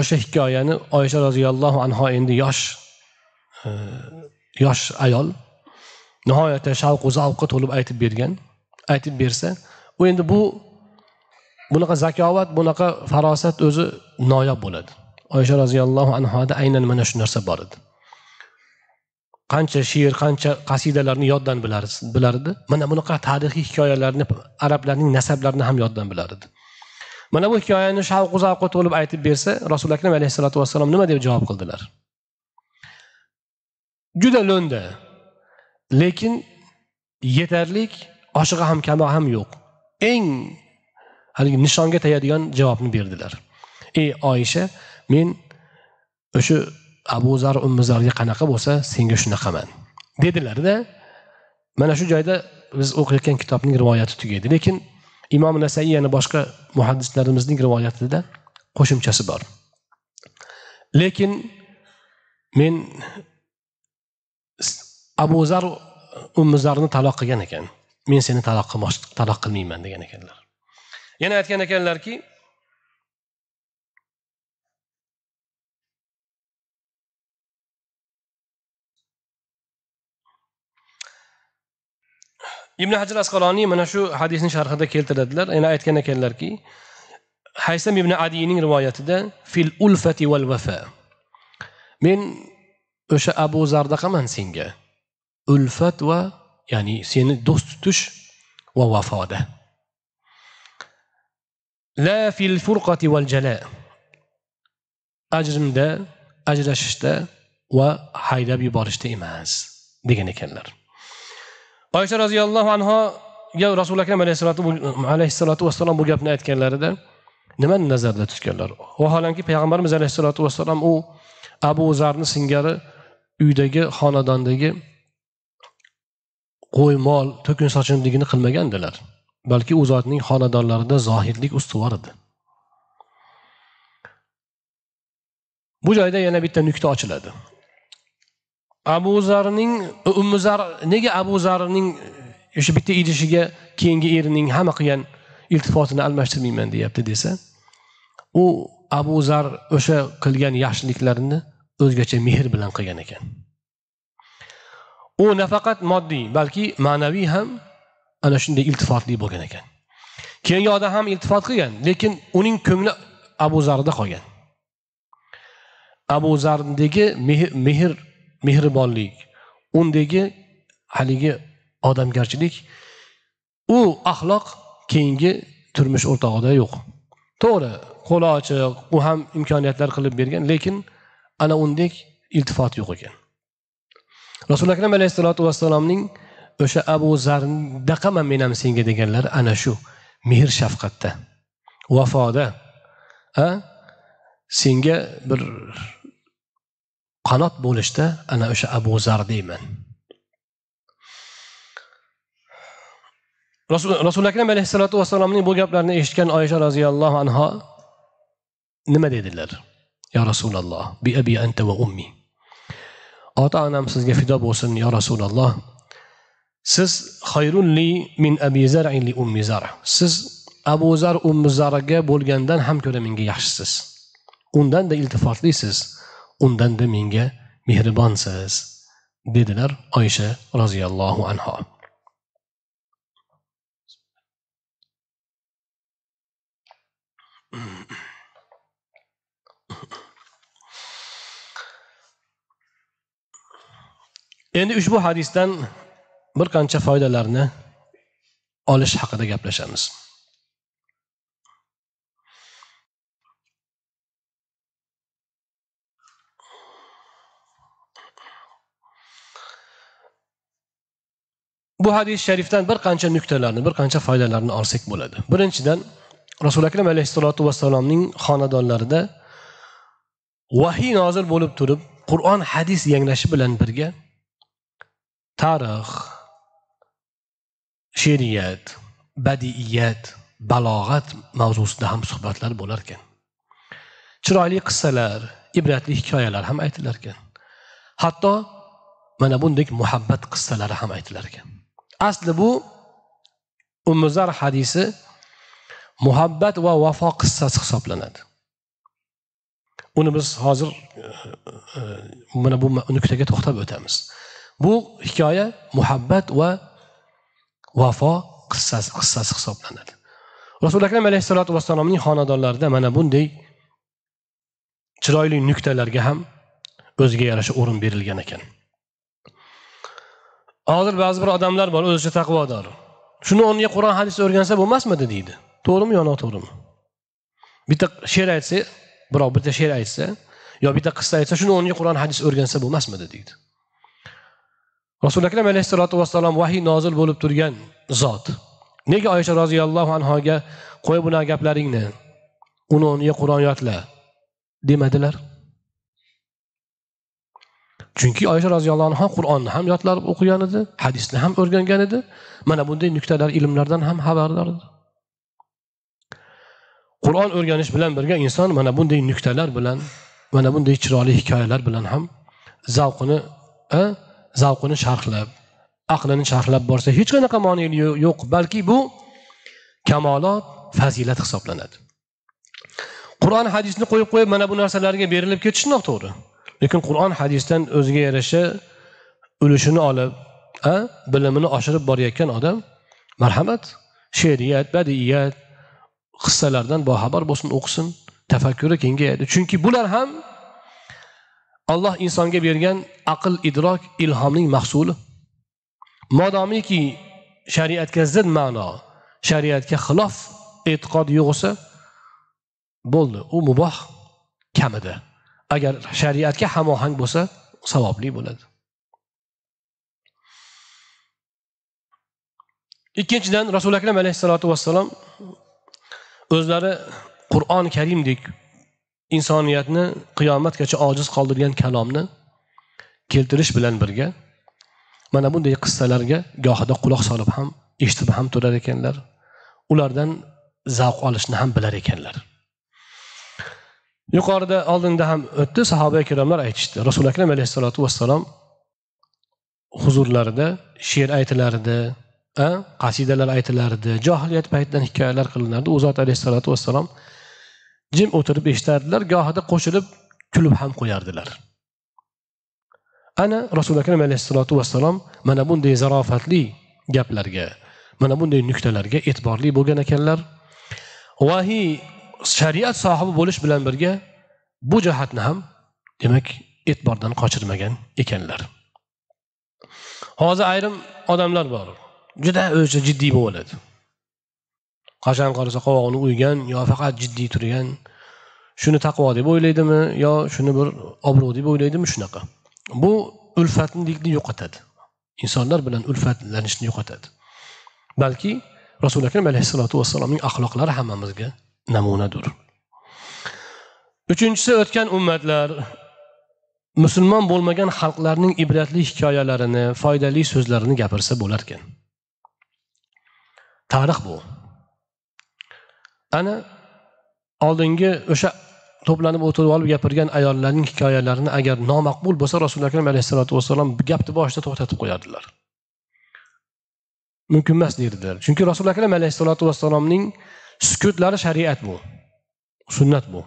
o'sha hikoyani oysha roziyallohu anho endi yosh e, yosh ayol nihoyatda shavqu zavqqa to'lib aytib bergan aytib bersa u endi bu bunaqa zakovat bunaqa farosat o'zi noyob bo'ladi. Oysha roziyallohu anhoda aynan mana shu narsa bor edi. Qancha she'r qancha qasidalarni yoddan bilar edi mana bunaqa tarixiy hikoyalarni arablarning nasablarini ham yoddan bilar edi mana bu hikoyani shavqu zavqqa to'lib aytib bersa rasuli akram alayhissalotu vassalom nima deb javob qildilar? Juda lo'nda. Lekin yetarlik oshig'i ham kamo ham yo'q. Eng haligi nishonga tegadigan javobni berdilar. Ey oysha men o'sha abu zar ummi zarga qanaqa bo'lsa senga shunaqaman dedilarda mana shu joyda biz o'qiyotgan kitobning rivoyati tugaydi. Lekin imom nasaiy yana boshqa muhaddislarimizning rivoyatida qo'shimchasi bor. Lekin men abu zar ummu zarni taloq qilgan ekan. Men seni taloq taloq qilmayman degan ekanlar. Yana aytgan ekanlarki ibn hajir asqaloniy mana shu hadisni sharhida keltiradilar. Yana aytgan ekanlarki haysam ibn adiyning rivoyatida fil ulfati val vafa. Men o'sha abu zardaqaman senga. Ulfat va ya'ni seni do'st tutish va vafoda. La fil furqati val jala. Ajrimda ajrashishda va haydab yuborishda emas degan ekanlar. Oysha roziyallohu anhoga rasuli akram alayhissalotu vassalom bu gapni aytganlarida nimani nazarda tutganlar? Vaholanki payg'ambarimiz alayhissalotu vassalom u abu zarni singari uydagi xonadondagi qo'y mol to'kin sochinligini qilmagandilar. Balki u zotning xonadonlarida zohidlik ustuvor edi. Bu joyda yana bitta nuqta ochiladi. Abu zarning ummu zar nega abu zarning e, o'sha bitta idishiga keyingi erining hamma qilgan iltifotini almashtirmayman deyapti desa u abu zar o'sha qilgan yaxshiliklarini o'zgacha mehr bilan qilgan ekan. U nafaqat moddiy balki ma'naviy ham ana shunday iltifotli bo'lgan ekan. Keyingi odam ham iltifot qilgan lekin uning ko'ngli abu zarda qolgan. Abu zardagi mehr mehribonlik undagi haligi odamgarchilik u axloq keyingi turmush o'rtog'ida yo'q. To'g'ri qo'li ochiq u ham imkoniyatlar qilib bergan lekin ana undek iltifot yo'q ekan. Rasuli akram alayhissalotu vassalomning o'sha abu zarndaqaman men ham senga deganlari ana shu mehr shafqatda vafoda a senga bir qanot bo'lishda ana o'sha abu zar deyman. Rasuli akram alayhissalotu vassalomning bu gaplarini eshitgan oysha roziyallohu anho nima dedilar? Yo rasululloh bi abi anta va ummi. Ota onam sizga fido bo'lsin yo rasululloh. Siz xayrulli min abi zar'in li ummi zar. Siz abu zar ummi zarga bo'lgandan ham ko'ra menga yaxshisiz. Undanda iltifotlisiz. Undanda menga mehribonsiz dedilar oysha roziyallohu anho endi ushbu hadisdan bir qancha foydalarni olish haqida gaplashamiz. Bu hadis sharifdan bir qancha nuqtalarni bir qancha foydalarni olsak bo'ladi. Birinchidan rasuli akram alayhissalotu vassalomning xonadonlarida vahiy nozil bo'lib turib qur'on hadis yanglashi bilan birga tarix she'riyat badiiyat balog'at mavzusida ham suhbatlar bo'larkan chiroyli qissalar ibratli hikoyalar ham aytilar ekan. Hatto mana bundek muhabbat qissalari ham aytilar ekan. Asli bu umuzar hadisi muhabbat va vafo qissasi hisoblanadi. Uni biz hozir e, e, mana bu nuqtaga to'xtab o'tamiz. Bu hikoya muhabbat va vafo qissasi qissasi hisoblanadi. Rasuli akram alayhissalotu vassalomning xonadonlarida mana bunday chiroyli nuqtalarga ham o'ziga yarasha o'rin berilgan ekan. Hozir ba'zi bir odamlar bor o'zicha taqvodor. Shuni o'rniga qur'on hadis o'rgansa bo'lmasmidi deydi. To'g'rimi yo noto'g'rimi? Bitta she'r aytsa birov bitta she'r aytsa yo bitta qissa aytsa shuni o'rniga qur'on hadis o'rgansa bo'lmasmidi deydi. Rasuli akram alayhissalotu vassalom vahiy nozil bo'lib turgan zot. Nega oysha roziyallohu anhoga qo'y bunaqa gaplaringni uni o'rniga qur'on yodla demadilar? Chunki oysha roziyallohu anhu qur'onni ham yodlab o'qigan edi hadisni ham o'rgangan edi. Mana bunday nuqtalar ilmlardan ham xabardor edi. Qur'on o'rganish bilan birga inson mana bunday nuqtalar bilan mana bunday chiroyli hikoyalar bilan ham zavqini zavqini sharhlab aqlini sharhlab borsa hech qanaqa monelik yo'q balki bu kamolot fazilat hisoblanadi. Qur'on hadisni qo'yib qo'yib mana bu narsalarga berilib ketish noto'g'ri lekin qur'on hadisdan o'ziga yarasha ulushini olib bilimini oshirib borayotgan odam marhamat she'riyat badiiyat qissalardan boxabar bo'lsin o'qisin tafakkuri kengayadi. Chunki bular ham alloh insonga bergan aql idrok ilhomning mahsuli. Modomiki shariatga zid ma'no shariatga xilof e'tiqod yo'q bo'lsa bo'ldi. U muboh kamida agar shariatga hamohang bo'lsa savobli bo'ladi. Ikkinchidan rasuli akram alayhissalotu vassalom o'zlari qur'oni karimdek insoniyatni qiyomatgacha ojiz qoldirgan kalomni keltirish bilan birga mana bunday qissalarga gohida quloq solib ham eshitib ham turar ekanlar. Ulardan zavq olishni ham bilar ekanlar. Yuqorida oldinda ham o'tdi sahoba ikromlar aytishdi. Rasuli akram alayhissalotu vassalom huzurlarida she'r aytilar edi qasidalar aytilardi johiliyat paytidan hikoyalar qilinardi. U zot alayhissalotu vassalom jim o'tirib eshitardilar gohida qo'shilib kulib ham qo'yardilar. Ana rasuli akram alayhissalotu vassalom mana bunday zarofatli gaplarga mana bunday nuqtalarga e'tiborli bo'lgan ekanlar. Vahiy shariat sohibi bo'lish bilan birga bu jihatni ham demak e'tibordan qochirmagan ekanlar. Hozir ayrim odamlar bor. Juda o'zi jiddiy bo'lib oladi qachon qarasa qovog'ini uygan yo faqat jiddiy turgan shuni taqvo deb o'ylaydimi yo shuni bir obro' deb o'ylaydimi shunaqa. Bu ulfatlikni yo'qotadi. Insonlar bilan ulfatlanishni yo'qotadi. Balki rasuli akram alayhissalotu vassalomning axloqlari hammamizga namunadir uchinchisi o'tgan ummatlar musulmon bo'lmagan xalqlarning ibratli hikoyalarini foydali so'zlarini gapirsa bo'larkan. Tarix bu. Ana oldingi o'sha to'planib o'tirib olib gapirgan ayollarning hikoyalarini agar nomaqbul bo'lsa rasuli akram alayhissalotu vassalom gapni boshida to'xtatib qo'yardilar. Mumkin emas derdilar chunki rasuli akram alayhissalotu vassalomning sukutlari shariat bu. Sunnat bu.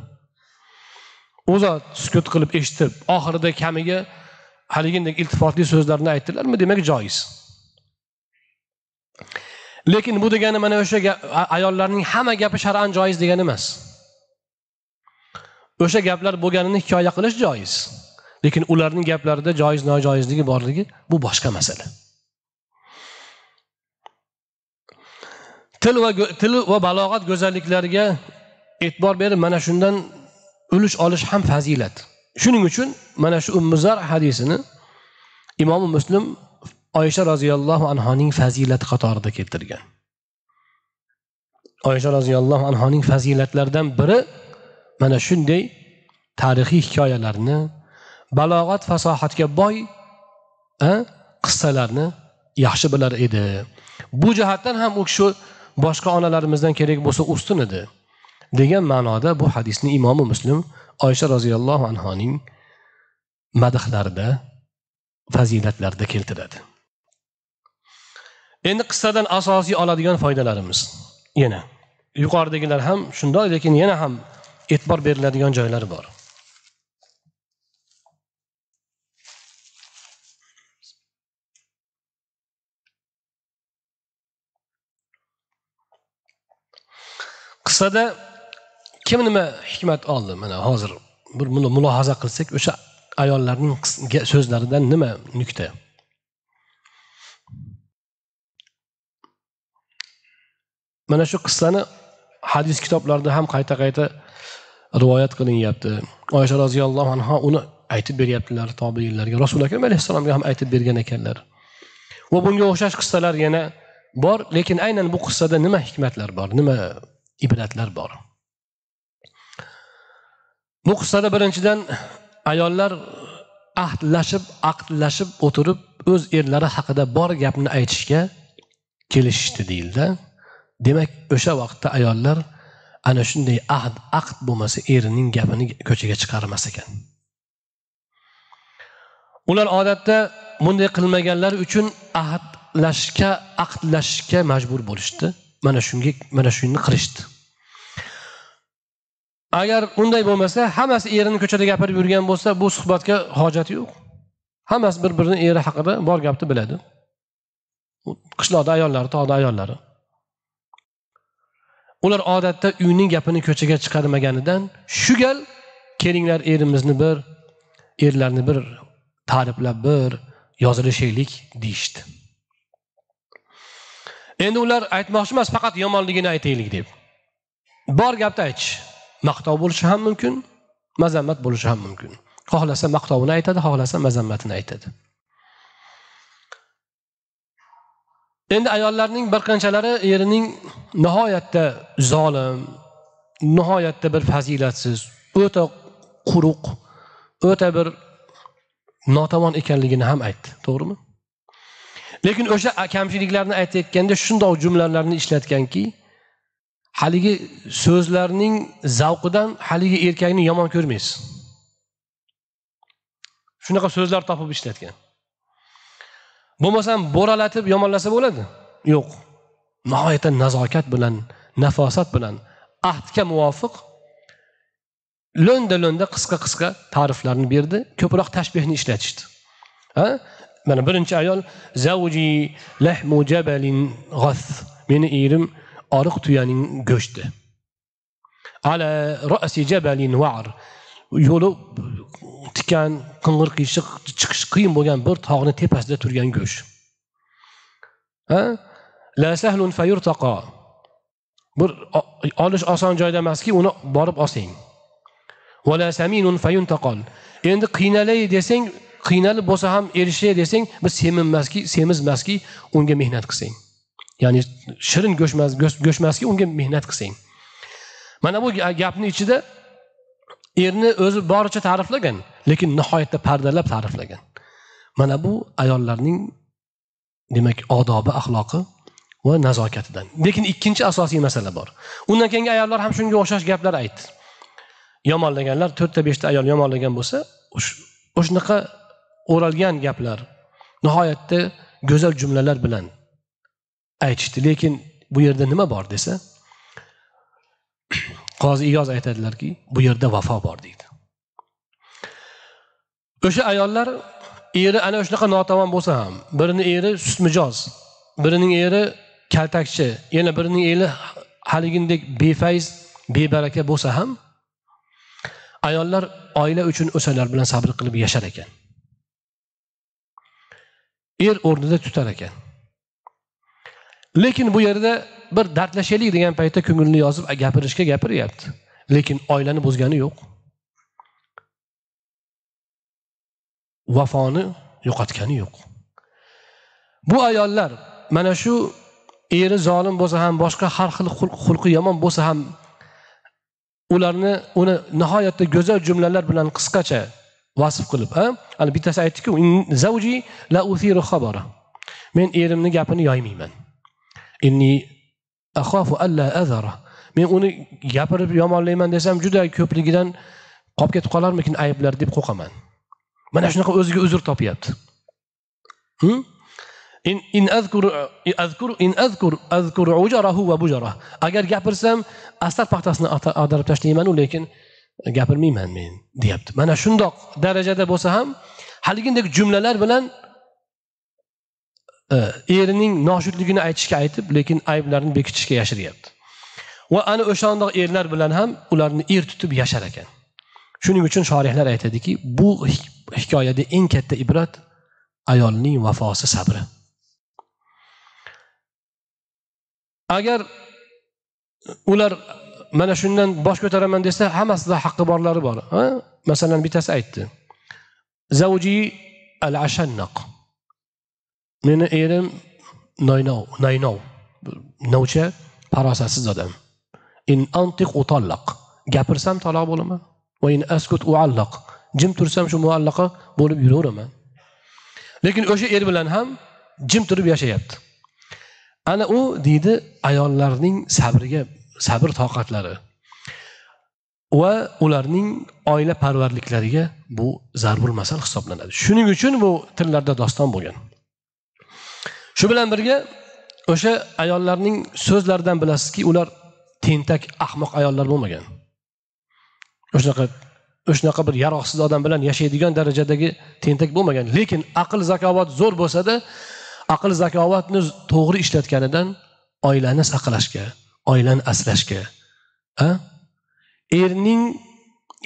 U zot sukut qilib eshitib oxirida kamiga haligidek iltifotli so'zlarni aytdilarmi demak joiz. Lekin bu degani mana o'sha ayollarning hamma gapi shar'an joiz degani emas. O'sha gaplar bo'lganini hikoya qilish joiz. Lekin ularning gaplarida joiz nojoizligi borligi bu boshqa masala. Til va til va balog'at go'zalliklariga e'tibor berib mana shundan ulush olish ham fazilat. Shuning uchun mana shu ummuzar hadisini imom muslim oysha roziyallohu anhoning fazilati qatorida keltirgan. Oysha roziyallohu anhoning fazilatlaridan biri mana shunday tarixiy hikoyalarni balog'at fasohatga boy qissalarni yaxshi bilar edi. Bu jihatdan ham u kishi boshqa onalarimizdan kerak bo'lsa ustun edi degan ma'noda bu hadisni imomi muslim oysha roziyallohu anhoning madhlarida fazilatlarida keltiradi. Endi qissadan asosiy oladigan foydalarimiz. Yana yuqoridagilar ham shundoq lekin yana ham e'tibor beriladigan joylari bor. Qissada kim nima hikmat oldi? Mana hozir bir mulohaza qilsak o'sha ayollarning so'zlaridan nima nuqta mana shu qissani hadis kitoblarida ham qayta qayta rivoyat qilinyapti. Oysha roziyallohu anhu uni aytib beryaptilar tobeinlarga. Rasuli akram alayhissalomga ham aytib bergan ekanlar. Va bunga o'xshash qissalar yana bor lekin aynan bu qissada nima hikmatlar bor? Nima ibratlar bor. Bu qissada birinchidan ayollar ahdlashib aqdlashib o'tirib o'z erlari haqida bor gapni aytishga kelishishdi deyildi. Demak o'sha vaqtda ayollar ana shunday ahd aqd bo'lmasa erining gapini ko'chaga chiqarmas ekan. Ular odatda bunday qilmaganlari uchun ahdlashishga aqdlashishga majbur bo'lishdi. Mana shunga mana shuni qilishdi. Agar unday bo'lmasa hammasi erini ko'chada gapirib yurgan bo'lsa bu suhbatga hojati yo'q. Hammasi bir birini eri haqida bor gapni biladi. Qishloqda ayollari tog'da ayollari. Ular odatda uyning gapini ko'chaga chiqarmaganidan shu gal kelinglar erimizni bir erlarni bir ta'riflab bir yozilishaylik deyishdi. Endi ular aytmoqchi emas faqat yomonligini aytaylik deb. Bor gapni aytish maqtov bo'lishi ham mumkin mazammat bo'lishi ham mumkin. Xohlasa maqtovini aytadi xohlasa mazammatini aytadi. Endi ayollarning bir qanchalari erining nihoyatda zolim nihoyatda bir fazilatsiz o'ta quruq o'ta bir notavon ekanligini ham aytdi. To'g'rimi? Lekin o'sha kamchiliklarni aytayotganda shundoq jumlalarni ishlatganki haligi so'zlarning zavqidan haligi erkakni yomon ko'rmaysiz. Shunaqa so'zlar topib ishlatgan. Bo'lmasam bo'ralatib yomonlasa bo'ladi? Yo'q. Nihoyatda nazokat bilan nafosat bilan ahdga muvofiq lo'nda lo'nda qisqa qisqa ta'riflarni berdi ko'proq tashbehni ishlatishdi. Ha? Mana birinchi ayol zavji lahmu jabalin g'ath meni erim oriq tuyaning go'shti. Ala ra'si jabalin var yo'li tikan qing'ir qiyshiq chiqish qiyin bo'lgan bir tog'ni tepasida turgan go'sht. Ha? La sahlun fayurtaqa. Bir olish oson joyda emaski uni borib olsang endi qiynalay desang qiynalib bo'lsa ham erishay desang biz seminmaski semizmaski unga mehnat qilsang. Ya'ni shirin go'shtmas go'shtmaski unga mehnat qilsang. Mana bu gapni ichida erni o'zi boricha ta'riflagan lekin nihoyatda pardalab ta'riflagan. Mana bu ayollarning demak odobi axloqi va nazokatidan. Lekin ikkinchi asosiy masala bor. Undan keyingi ayollar ham shunga o'xshash gaplar aytdi. Yomonlaganlar to'rtta beshta ayol yomonlagan bo'lsa o'shanaqa o'ralgan gaplar nihoyatda go'zal jumlalar bilan aytishdi. Lekin bu yerda nima bor desa qozi iyoz aytadilarki bu yerda vafo bor deydi. O'sha ayollar eri ana shunaqa notavon bo'lsa ham birini eri sustmijoz birining eri kaltakchi yana birining eri haligindek befayz bebaraka bo'lsa ham ayollar oila uchun o'shalar bilan sabr qilib yashar ekan. Er o'rnida tutar ekan. Lekin bu yerda bir dardlashaylik degan paytda ko'ngilni yozib gapirishga gapiryapti. Lekin oilani buzgani yo'q. Vafoni yo'qotgani yo'q. Bu ayollar mana shu eri zolim bo'lsa ham boshqa har xil xulqi yomon bo'lsa ham ularni uni nihoyatda go'zal jumlalar bilan qisqacha vasf qilib ana bittasi aytdiku zavji la uthiru xabara men erimni gapini yoymayman. Inni axofu alla azara men uni gapirib yomonlayman desam juda ko'pligidan qolib ketib qolarmikin ayblar deb qo'rqaman. Mana shunaqa o'ziga uzr topyapti. Hm? In in azkur azkur in azkur azkur ujarahu va bujarahu agar gapirsam astar paxtasini ag'darib tashlaymanu lekin gapirmayman men deyapti. Mana shundoq darajada bo'lsa ham haligidek jumlalar bilan e, erining noshudligini aytishga aytib lekin ayblarini bekitishga yashiryapti. Va ana o'shandoq erlar bilan ham ularni er tutib yashar ekan. Shuning uchun shorihlar aytadiki bu hikoyada eng katta ibrat ayolning vafosi sabri. Agar ular mana shundan bosh ko'taraman desa hammasida haqqi borlari bor masalan bittasi aytdi. Zavji al ashannaq meni erim noynov naynov novcha farosatsiz odam. In antiq utallaq. Gapirsam taloq bo'laman. Va in askut uallaq. Jim tursam shu muallaqa bo'lib yuraveraman. Lekin o'sha er bilan ham jim turib yashayapti. Ana u deydi ayollarning sabriga sabr toqatlari va ularning oila parvarliklariga bu zarbul masal hisoblanadi. Shuning uchun bu tillarda doston bo'lgan. Shu bilan birga o'sha ayollarning so'zlaridan bilasizki ular tentak ahmoq ayollar bo'lmagan. O'shanaqa o'shanaqa bir yaroqsiz odam bilan yashaydigan darajadagi tentak bo'lmagan. Lekin aql zakovat zo'r bo'lsada aql zakovatni to'g'ri ishlatganidan oilani saqlashga oilani asrashga erning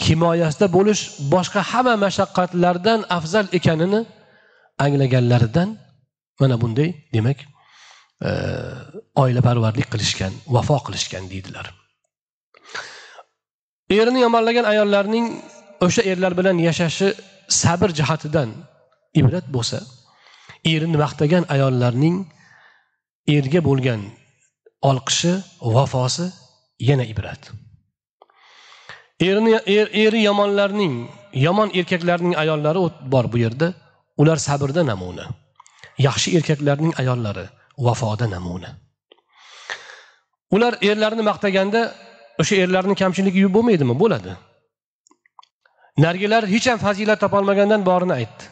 himoyasida bo'lish boshqa hamma mashaqqatlardan afzal ekanini anglaganlaridan mana bunday demak e, oilaparvarlik qilishgan vafo qilishgan deydilar. Erini yomonlagan ayollarning o'sha erlar bilan yashashi sabr jihatidan ibrat bo'lsa erini maqtagan ayollarning erga bo'lgan olqishi vafosi yana ibrat. Erini er, eri yomonlarning yomon erkaklarning ayollari bor bu yerda. Ular sabrda namuna. Yaxshi erkaklarning ayollari vafoda namuna. Ular erlarini maqtaganda o'sha erlarni kamchiligi bo'lmaydimi? Bo'ladi. Narigilar hech ham fazilat topolmagandan borini aytdi.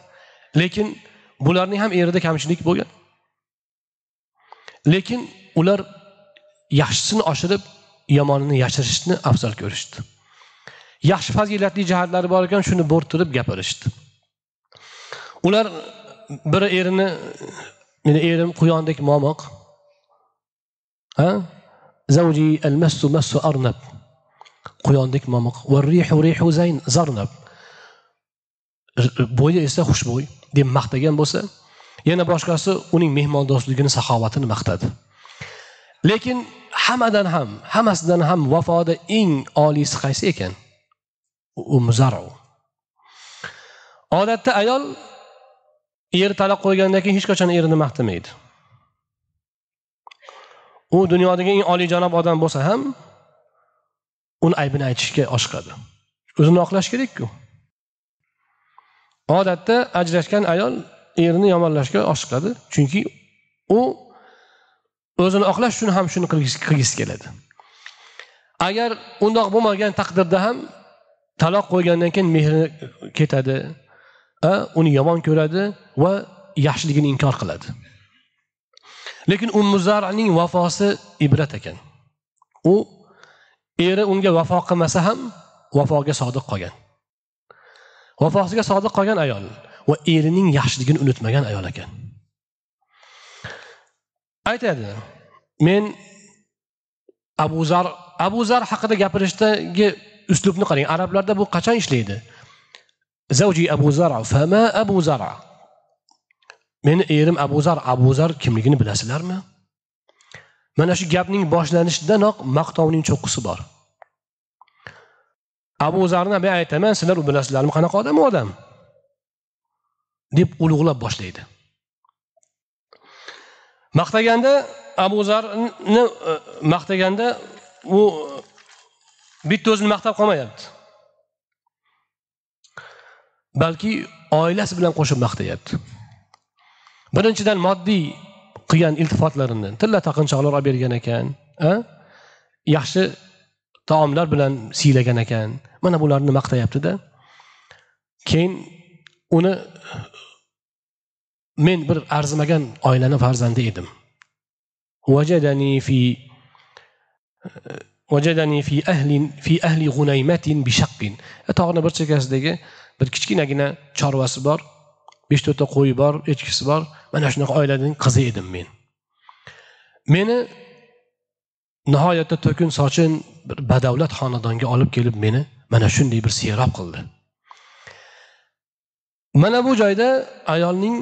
Lekin bularning ham erida kamchilik bo'lgan. Lekin ular yaxshisini oshirib yomonini yashirishni afzal ko'rishdi. Yaxshi fazilatli jihatlari bor ekan shuni bo'rttirib gapirishdi. Ular biri erini meni erim quyondek momoq ha? Zavji al massu massu arnab. Quyondek momiq va rihu rihu zayn zarnab. Bo'yi esa xushbo'y deb maqtagan bo'lsa yana boshqasi uning mehmondo'stligini saxovatini maqtadi. Lekin hammadan ham hammasidan ham vafoda eng oliysi qaysi ekan? U muzaro odatda ayol er talab qo'ygandan keyin hech qachon erini maqtamaydi. U dunyodagi eng oliyjanob odam bo'lsa ham uni aybini aytishga oshiqadi. O'zini oqlash kerakku. Odatda ajrashgan ayol erini yomonlashga oshiqadi. Chunki u o'zini oqlash uchun ham shuni qilgisi keladi. Agar undoq bo'lmagan taqdirda ham taloq qo'ygandan keyin mehri ketadi uni yomon ko'radi va yaxshiligini inkor qiladi. Lekin ummuzarning vafosi ibrat ekan. U eri unga vafo qilmasa ham vafoga sodiq qolgan. Vafosiga sodiq qolgan ayol va erining yaxshiligini unutmagan ayol ekan. Aytadi. Men abu zar abu zar haqida gapirishdagi uslubni qarang. Arablarda bu qachon ishlaydi? Zavji abu zar fama abu zar? Meni erim abu zar abu zar kimligini bilasizlarmi mana shu gapning boshlanishidanoq maqtovning cho'qqisi bor. Abu zarni men aytaman sizlar u bilasizlarmi? Qanaqa odam u odam? deb ulug'lab boshlaydi. Maqtaganda abu zarni e, maqtaganda u e, bitta o'zini maqtab qolmayapti. Balki oilasi bilan qo'shib maqtayapti. Birinchidan moddiy qilgan iltifotlarini tilla taqinchoqlar olib bergan ekan yaxshi taomlar bilan siylagan ekan. Mana bularni maqtayaptida. Keyin uni men bir arzimagan oilani farzandi edim. Vajadani fi e, vajadani fi ahli fi ahli g'unaymatin bishaqqin e, tog'ni bir chekkasidagi bir kichkinagina chorvasi bor besh to'rtta qo'yi bor echkisi bor. Mana shunaqa oilaning qizi edim men. Meni nihoyatda to'kin sochin bir badavlat xonadonga olib kelib meni mana shunday bir serob qildi. Mana bu joyda ayolning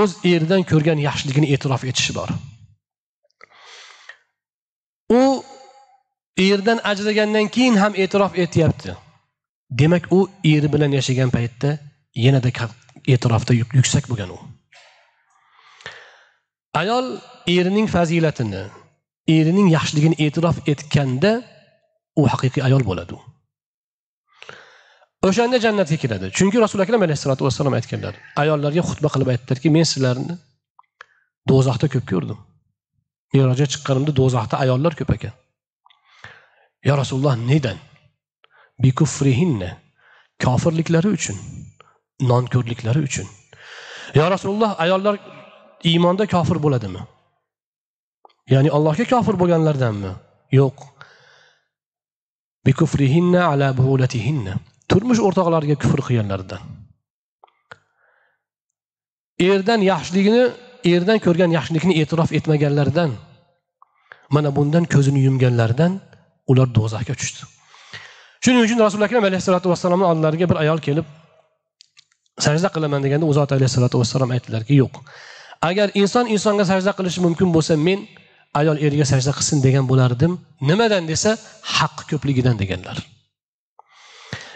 o'z eridan ko'rgan yaxshiligini e'tirof etishi bor. U erdan ajragandan keyin ham e'tirof etyapti. Demak u eri bilan yashagan paytda yanada e'tirofda yuksak bo'lgan u. Ayol erining fazilatini erining yaxshiligini e'tirof etganda u haqiqiy ayol bo'ladi o'shanda jannatga kiradi chunki rasuli akram alayhissalotu vassalom aytganlar ayollarga xutba qilib aytdilarki men sizlarni do'zaxda ko'p ko'rdim merojga chiqqanimda do'zaxda ayollar ko'p ekan yo rasululloh nedan bikufrihinna kofirliklari uchun nonko'rliklari uchun yo rasululloh ayollar iymonda kofir bo'ladimi ya'ni allohga kofir bo'lganlardanmi yo'q bikufrihinna ala buulatihinna turmush o'rtoqlariga kufr qilganlaridan. Erdan yaxshiligini erdan ko'rgan yaxshilikni e'tirof etmaganlaridan mana bundan ko'zini yumganlaridan ular do'zaxga tushdi. Shuning uchun rasuli akram alayhissalotu vassalomni oldilariga bir ayol kelib sajda qilaman deganda u zot alayhissalotu vassalom aytdilarki yo'q. Agar inson insonga sajda qilishi mumkin bo'lsa men ayol eriga sajda qilsin degan bo'lardim. Nimadan desa haqqi ko'pligidan deganlar.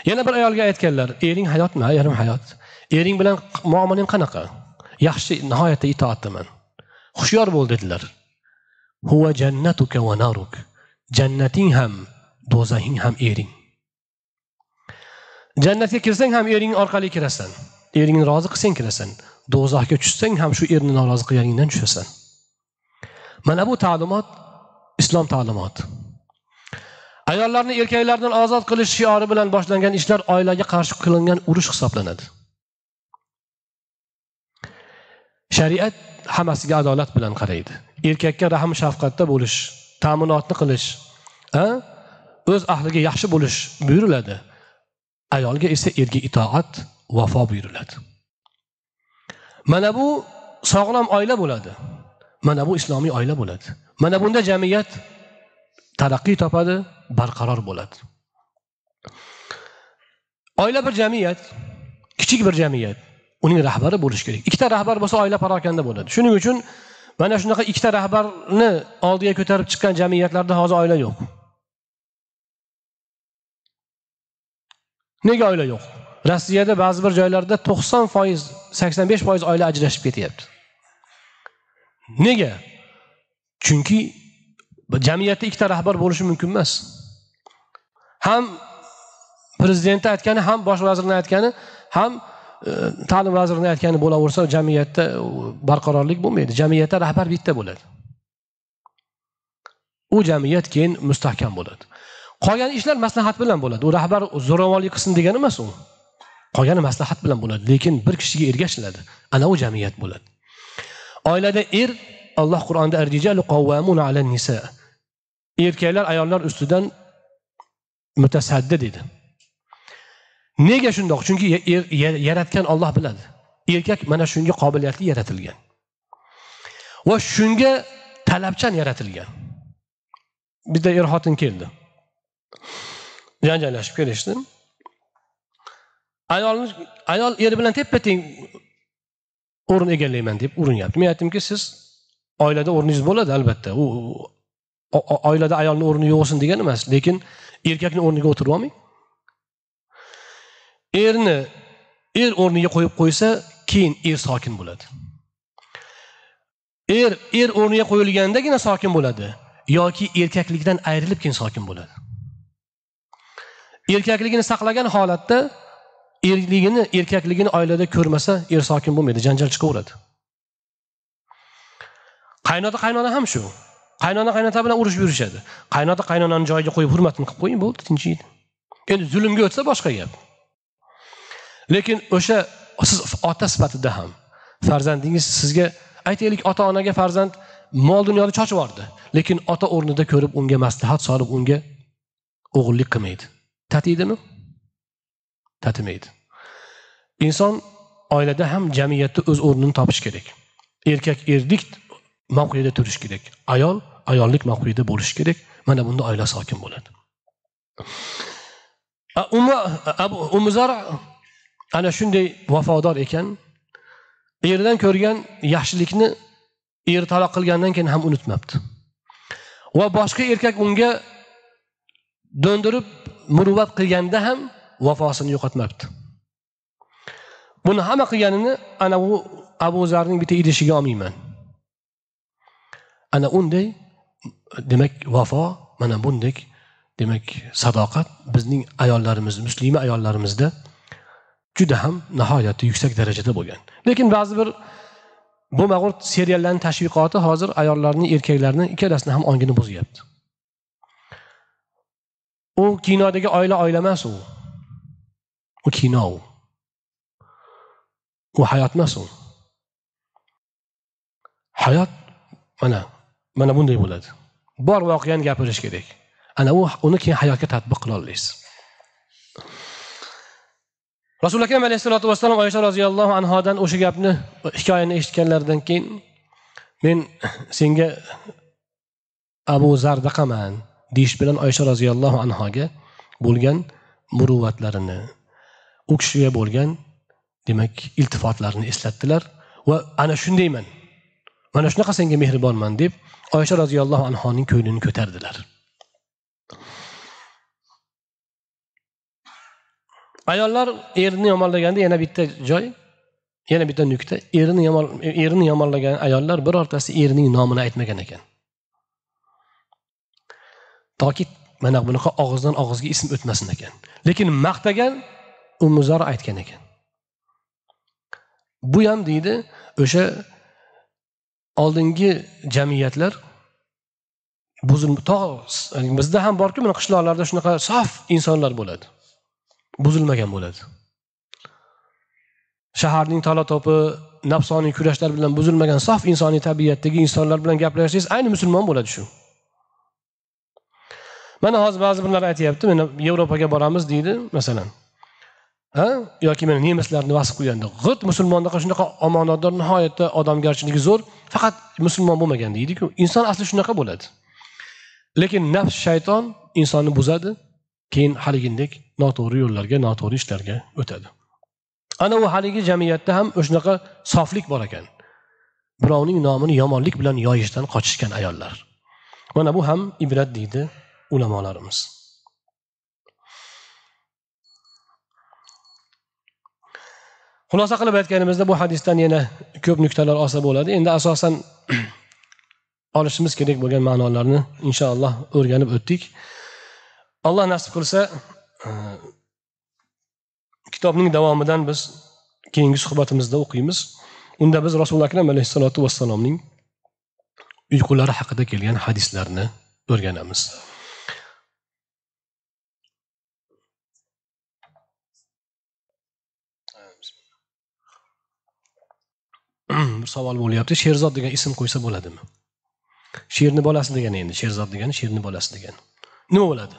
Yana bir ayolga aytganlar ering hayotmi yarim hayot? Ering bilan muomalang qanaqa? Yaxshi nihoyatda itoatdaman hushyor bo'l dedilar. Huva jannatuka va naruk. Jannating ham do'zaxing ham ering. Jannatga kirsang ham ering orqali kirasan. Eringni rozi qilsang kirasan. Do'zaxga tushsang ham shu erni norozi qilganingdan tushasan. Mana bu ta'limot islom ta'limoti. Ayollarni erkaklardan ozod qilish shiori bilan boshlangan ishlar oilaga qarshi qilingan urush hisoblanadi. Shariat hammasiga adolat bilan qaraydi. Erkakka rahm shafqatda bo'lish ta'minotni qilish o'z ahliga yaxshi bo'lish buyuriladi. Ayolga esa erga itoat vafo buyuriladi. Mana bu sog'lom oila bo'ladi. Mana bu islomiy oila bo'ladi. Mana bunda jamiyat taraqqiy topadi barqaror bo'ladi. Oila bir jamiyat kichik bir jamiyat uning rahbari bo'lishi kerak. Ikkita rahbar bo'lsa oila parokanda bo'ladi. Shuning uchun mana shunaqa ikkita rahbarni oldiga ko'tarib chiqqan jamiyatlarda hozir oila yo'q. Nega oila yo'q? Rossiyada ba'zi bir joylarda to'qson foiz sakson besh foiz oila ajrashib ketyapti. Nega? Chunki jamiyatda ikkita rahbar bo'lishi mumkin emas. Ham prezidentni aytgani ham bosh vazirni aytgani ham e, ta'lim vazirini aytgani bo'laversa jamiyatda barqarorlik bo'lmaydi. Jamiyatda rahbar bitta bo'ladi. U jamiyat keyin mustahkam bo'ladi. Qolgan ishlar maslahat bilan bo'ladi. U rahbar zo'ravonlik qilsin degani emas u. Qolgani maslahat bilan bo'ladi lekin bir kishiga ergashiladi. Ana u jamiyat bo'ladi. Oilada er alloh qur'onda erkaklar ayollar ustidan mutasaddi dedi. Nega shundoq? Chunki er- yaratgan olloh biladi. Erkak mana shunga qobiliyatli yaratilgan. Va shunga talabchan yaratilgan. Bitta er xotin keldi. Janjallashib kelishdi. Ayolni ayol eri bilan teppa teng o'rin egallayman deb urinyapti men aytdimki siz oilada o'rningiz bo'ladi albatta. U oilada ayolni o'rni yo'q bo'lsin degani emas lekin erkakni o'rniga o'tirib olmang. Erni er o'rniga qo'yib qo'ysa keyin er sokin bo'ladi. Er er o'rniga qo'yilgandagina sokin bo'ladi yoki erkaklikdan ayrilib keyin sokin bo'ladi. Erkakligini saqlagan holatda erligini erkakligini oilada ko'rmasa er sokin bo'lmaydi janjal chiqaveradi. Qaynota qaynona ham shu. Qaynona qaynota bilan urushib yurishadi. Qaynota qaynonani joyiga qo'yib hurmatini qilib qo'ying bo'ldi tinchiydi. Endi zulmga o'tsa boshqa gap. Lekin o'sha siz ota sifatida ham farzandingiz sizga aytaylik ota onaga farzand mol dunyoni chochib yubordi. Lekin ota o'rnida ko'rib unga maslahat solib unga o'g'illik qilmaydi. Tatiydimi? Tatimaydi. Inson oilada ham jamiyatda o'z o'rnini topishi kerak. Erkak erlik mavqeda turishi kerak. Ayol ayollik mavqeda bo'lishi kerak. Mana bunda oila sokin bo'ladi. Umuzar ana shunday vafodor ekan. Eridan ko'rgan yaxshilikni eri taloq qilgandan keyin ham unutmabdi. Va boshqa erkak unga do'ndirib muruvvat qilganda ham vafosini yo'qotmabdi. Buni hamma qilganini ana bu abu zarning bitta idishiga olmayman. Ana unday demak vafo mana bunday demak sadoqat bizning ayollarimiz muslima ayollarimizda juda ham nihoyatda yuksak darajada bo'lgan. Lekin ba'zi bir bo'lmag'ur seriallarni tashviqoti hozir ayollarni erkaklarni ikkalasini ham ongini buzyapti. U kinodagi oila oila emas u. U kino u. U hayot emas u. Hayot mana mana bunday bo'ladi. Bor voqeani gapirish kerak. Ana u uni keyin hayotga tadbiq qila olasiz rasuli akram alayhissalotu vassalom oysha roziyallohu anhodan o'sha gapni hikoyani eshitganlaridan keyin men senga abu zardaqaman deyish bilan oysha roziyallohu anhoga bo'lgan muruvvatlarini u kishiga bo'lgan demak iltifotlarini eslatdilar va ana shundayman mana shunaqa senga mehribonman deb oysha roziyallohu anhoning ko'nglini ko'tardilar ayollar erini yomonlaganda yana bitta joy yana bitta nuqta erini yomon erini yomonlagan ayollar birortasi erining nomini aytmagan ekan. Toki mana bunaqa og'izdan og'izga ism o'tmasin ekan. Lekin maqtagan umuzor aytgan ekan. Bu ham deydi o'sha oldingi jamiyatlar buzil to bizda ham borku mana qishloqlarda shunaqa sof insonlar bo'ladi. Buzilmagan bo'ladi. Shaharning tola topi nafsoniy kurashlar bilan buzilmagan sof insoniy tabiatdagi insonlar bilan gaplashsangiz ayni musulmon bo'ladi shu. Mana hozir ba'zi birlar aytyapti mana yevropaga boramiz deydi masalan. Ha? Yoki mana nemislarni vasf qilganda g'irt musulmondaqa shunaqa omonatdor nihoyatda odamgarchiligi zo'r faqat musulmon bo'lmagan deydiku. Inson asli shunaqa bo'ladi. Lekin nafs shayton insonni buzadi keyin haligindek noto'g'ri yo'llarga noto'g'ri ishlarga o'tadi. Ana u haligi jamiyatda ham o'shanaqa soflik bor ekan. Birovning nomini yomonlik bilan yoyishdan qochishgan ayollar. Mana bu ham ibrat deydi ulamolarimiz. Xulosa qilib aytganimizda bu hadisdan yana ko'p nuqtalar olsa bo'ladi. Endi asosan olishimiz kerak bo'lgan ma'nolarni inshaalloh o'rganib o'tdik. Alloh nasib qilsa e, kitobning davomidan biz keyingi suhbatimizda o'qiymiz. Unda biz rasululloh akram alayhissalotu vassalomning uyqulari haqida kelgan hadislarni o'rganamiz. Bir savol bo'lyapti. Sherzod degan ism qo'ysa bo'ladimi? Sherni bolasi degani endi. Sherzod degani sherni bolasi degani. Nima bo'ladi?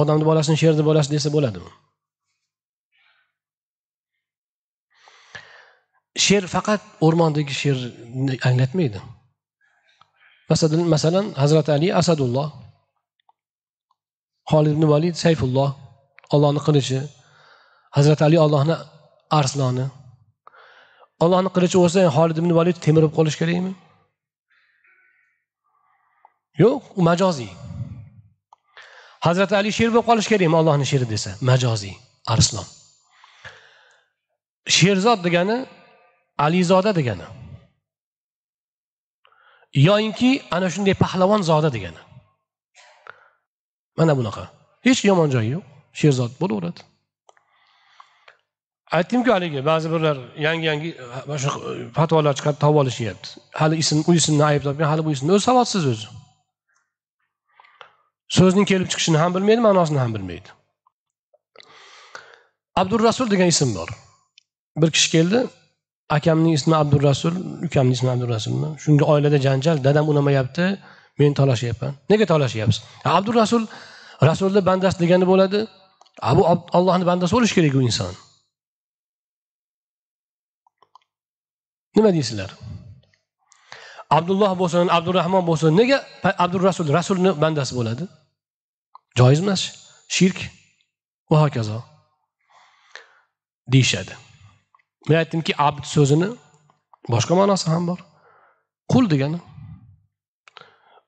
Odamni bolasini sherni bolasi desa bo'ladimi? Sher faqat o'rmondagi sherni anglatmaydi. Masalan masalan hazrati ali asadulloh holid ibn valid sayfulloh ollohni qilichi hazrati ali ollohni arsloni. Ollohni qilichi bo'lsa holid ibn valid temirib qolish qolishi kerakmi? Yo'q u majoziy. Hazrati ali sher bo'lib qolishi kerakmi ollohni sheri desa? Majoziy arslon. Sherzod degani alizoda degani. Yoyinki ana shunday pahlavon zoda degani. Mana bunaqa. Hech yomon joyi yo'q. Sherzod bo'laveradi. Aytdimku haligi ba'zi birlar yangi yangi mana shu e, fatvolar chiqarib topib olishyapti. Hali ism u ismni ayblab hali bu ismni o'zi savodsiz o'zi. So'zning kelib chiqishini ham bilmaydi ma'nosini ham bilmaydi. Abdurasul degan ism bor. Bir kishi keldi akamning ismi abdurasul ukamni ismi abdurasulmi shunga oilada janjal dadam unamayapti men talashyapman nega talashyapsiz abdurasul rasulni bandasi degani bo'ladi. Bu ollohni bandasi bo'lishi kerak u inson. Nima deysizlar abdulloh bo'lsin abdurahmon bo'lsin. Nega abdurasul rasulni bandasi bo'ladi? Joiz emas shirk. Va hokazo. Deyishadi. Men aytdimki abd so'zini boshqa ma'nosi ham bor. Qul degani.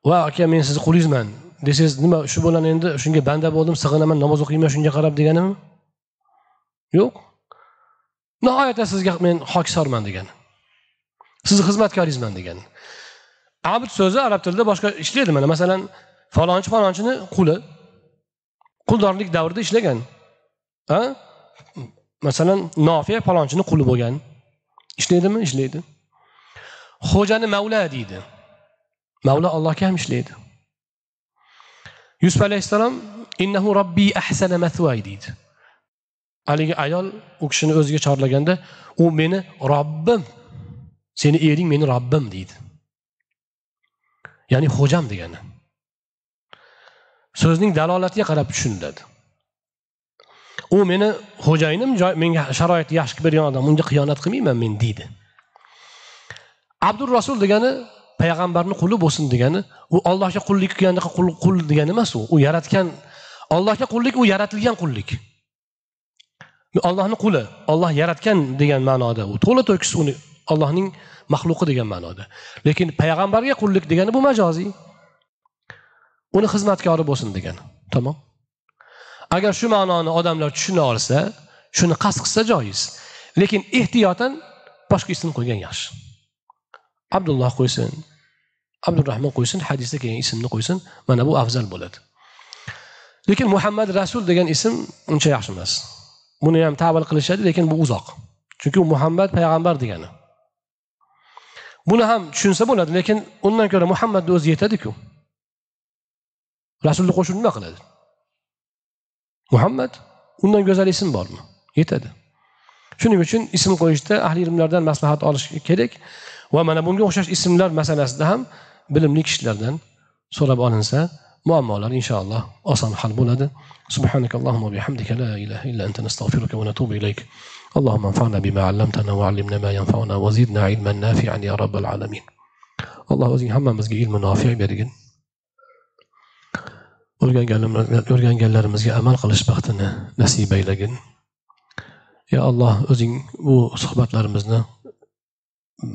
Va aka men sizni qulingizman desangiz nima shu bilan endi shunga banda bo'ldim sig'inaman namoz o'qiyman shunga qarab deganimi yo'q. Nihoyatda sizga men hokisorman degani. Sizni xizmatkoringizman degani. Abd so'zi arab tilida boshqa ishlaydi mana masalan falonchi falonchini quli quldorlik davrida ishlagan. Ha masalan nofiya falonchini quli bo'lgan. Ishlaydimi? Ishlaydi. Xo'jani mavla deydi. Mavla allohga ham ishlaydi. Yusuf alayhissalom innahu robbi ahsana mathvay deydi. Haligi ayol u kishini o'ziga chorlaganda u meni robbim seni ering meni robbim deydi. Ya'ni xo'jam degani. So'zning dalolatiga qarab tushuniladi. U meni xo'jayinim menga sharoit yaxshi qilib bergan odam unga xiyonat qilmayman men deydi. Abdul rasul degani payg'ambarni quli bo'lsin degani u ollohga qullik qilganda qul, qul degani emas u u yaratgan ollohga qullik u yaratilgan qullik. Ollohni quli olloh yaratgan degan ma'noda u. To'la to'kis uni allohning maxluqi degan ma'noda. Lekin payg'ambarga qullik degani bu majoziy uni xizmatkori bo'lsin degani tamom. Agar shu ma'noni odamlar tushuna olsa shuni qasd qilsa joiz. Lekin ehtiyotan boshqa ism qo'ygan yaxshi. Abdulloh qo'ysin abdurahmon qo'ysin hadisda kelgan ismni qo'ysin mana bu afzal bo'ladi. Lekin muhammad rasul degan ism uncha yaxshi emas. Buni ham tavil qilishadi lekin bu uzoq. Chunki u muhammad payg'ambar degani. buni ham tushunsa bo'ladi lekin undan ko'ra muhammadni o'zi yetadiku. Rasulni qo'shib nima qiladi. Muhammad undan go'zal ism bormi? Yetadi. Shuning uchun ism qo'yishda ahli ilmlardan maslahat olish kerak va mana bunga o'xshash ismlar masalasida ham bilimli kishilardan so'rab olinsa muammolar inshaalloh oson hal bo'ladi. Subhanakallohumma bihamdika la ilaha illa anta astag'firuka va natubu ilayk. اللهم انفعنا بما علمتنا وعلمنا ما ينفعنا وزدنا علما نافعا يا رب العالمين alloh o'zing hammamizga ilmi nofi bergin o'rganganlarimizga amal qilish baxtini nasib aylagin yo alloh o'zing bu suhbatlarimizni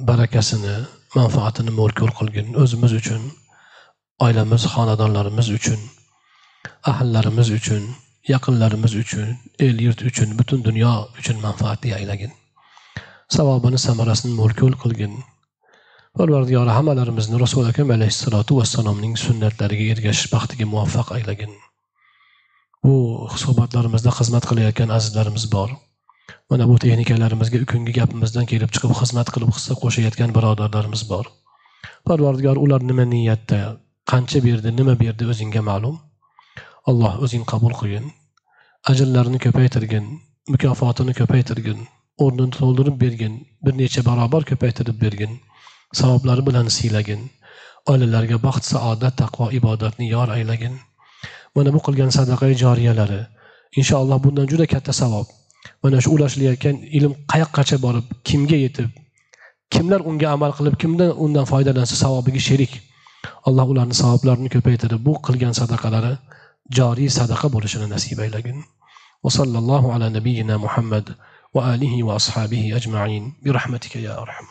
barakasini manfaatini mo'l ko'l qilgin o'zimiz uchun oilamiz xonadonlarimiz uchun ahllarimiz uchun yaqinlarimiz uchun el yurt uchun butun dunyo uchun manfaatli aylagin. Savobini samarasini mo'lkul qilgin. Parvardigori hammalarimizni rasuli akam alayhissalotu vassalomning sunnatlariga ergashish baxtiga muvaffaq aylagin. Bu suhbatlarimizda xizmat qilayotgan azizlarimiz bor. Mana bu texnikalarimizga kungi gapimizdan kelib chiqib xizmat qilib hissa qo'shayotgan birodarlarimiz bor. Parvardigor ular nima niyatda qancha berdi nima berdi o'zingga ma'lum? Alloh o'zing qabul qilgin. Ajrlarini ko'paytirgin mukofotini ko'paytirgin o'rnini to'ldirib bergin bir necha barobar ko'paytirib bergin savoblari bilan siylagin oilalarga baxt saodat taqvo ibodatni yor aylagin. Mana bu qilgan sadaqa joriyalari inshaalloh bundan juda katta savob. Mana shu ulashilayotgan ilm qayoqqacha borib kimga yetib kimlar unga amal qilib kimdan undan foydalansa savobiga sherik. Alloh ularni savoblarini ko'paytirib bu qilgan sadaqalari joriy sadaqa bo'lishini nasib aylagin وصلى الله على نبينا محمد وآله وأصحابه أجمعين. برحمتك يا أرحم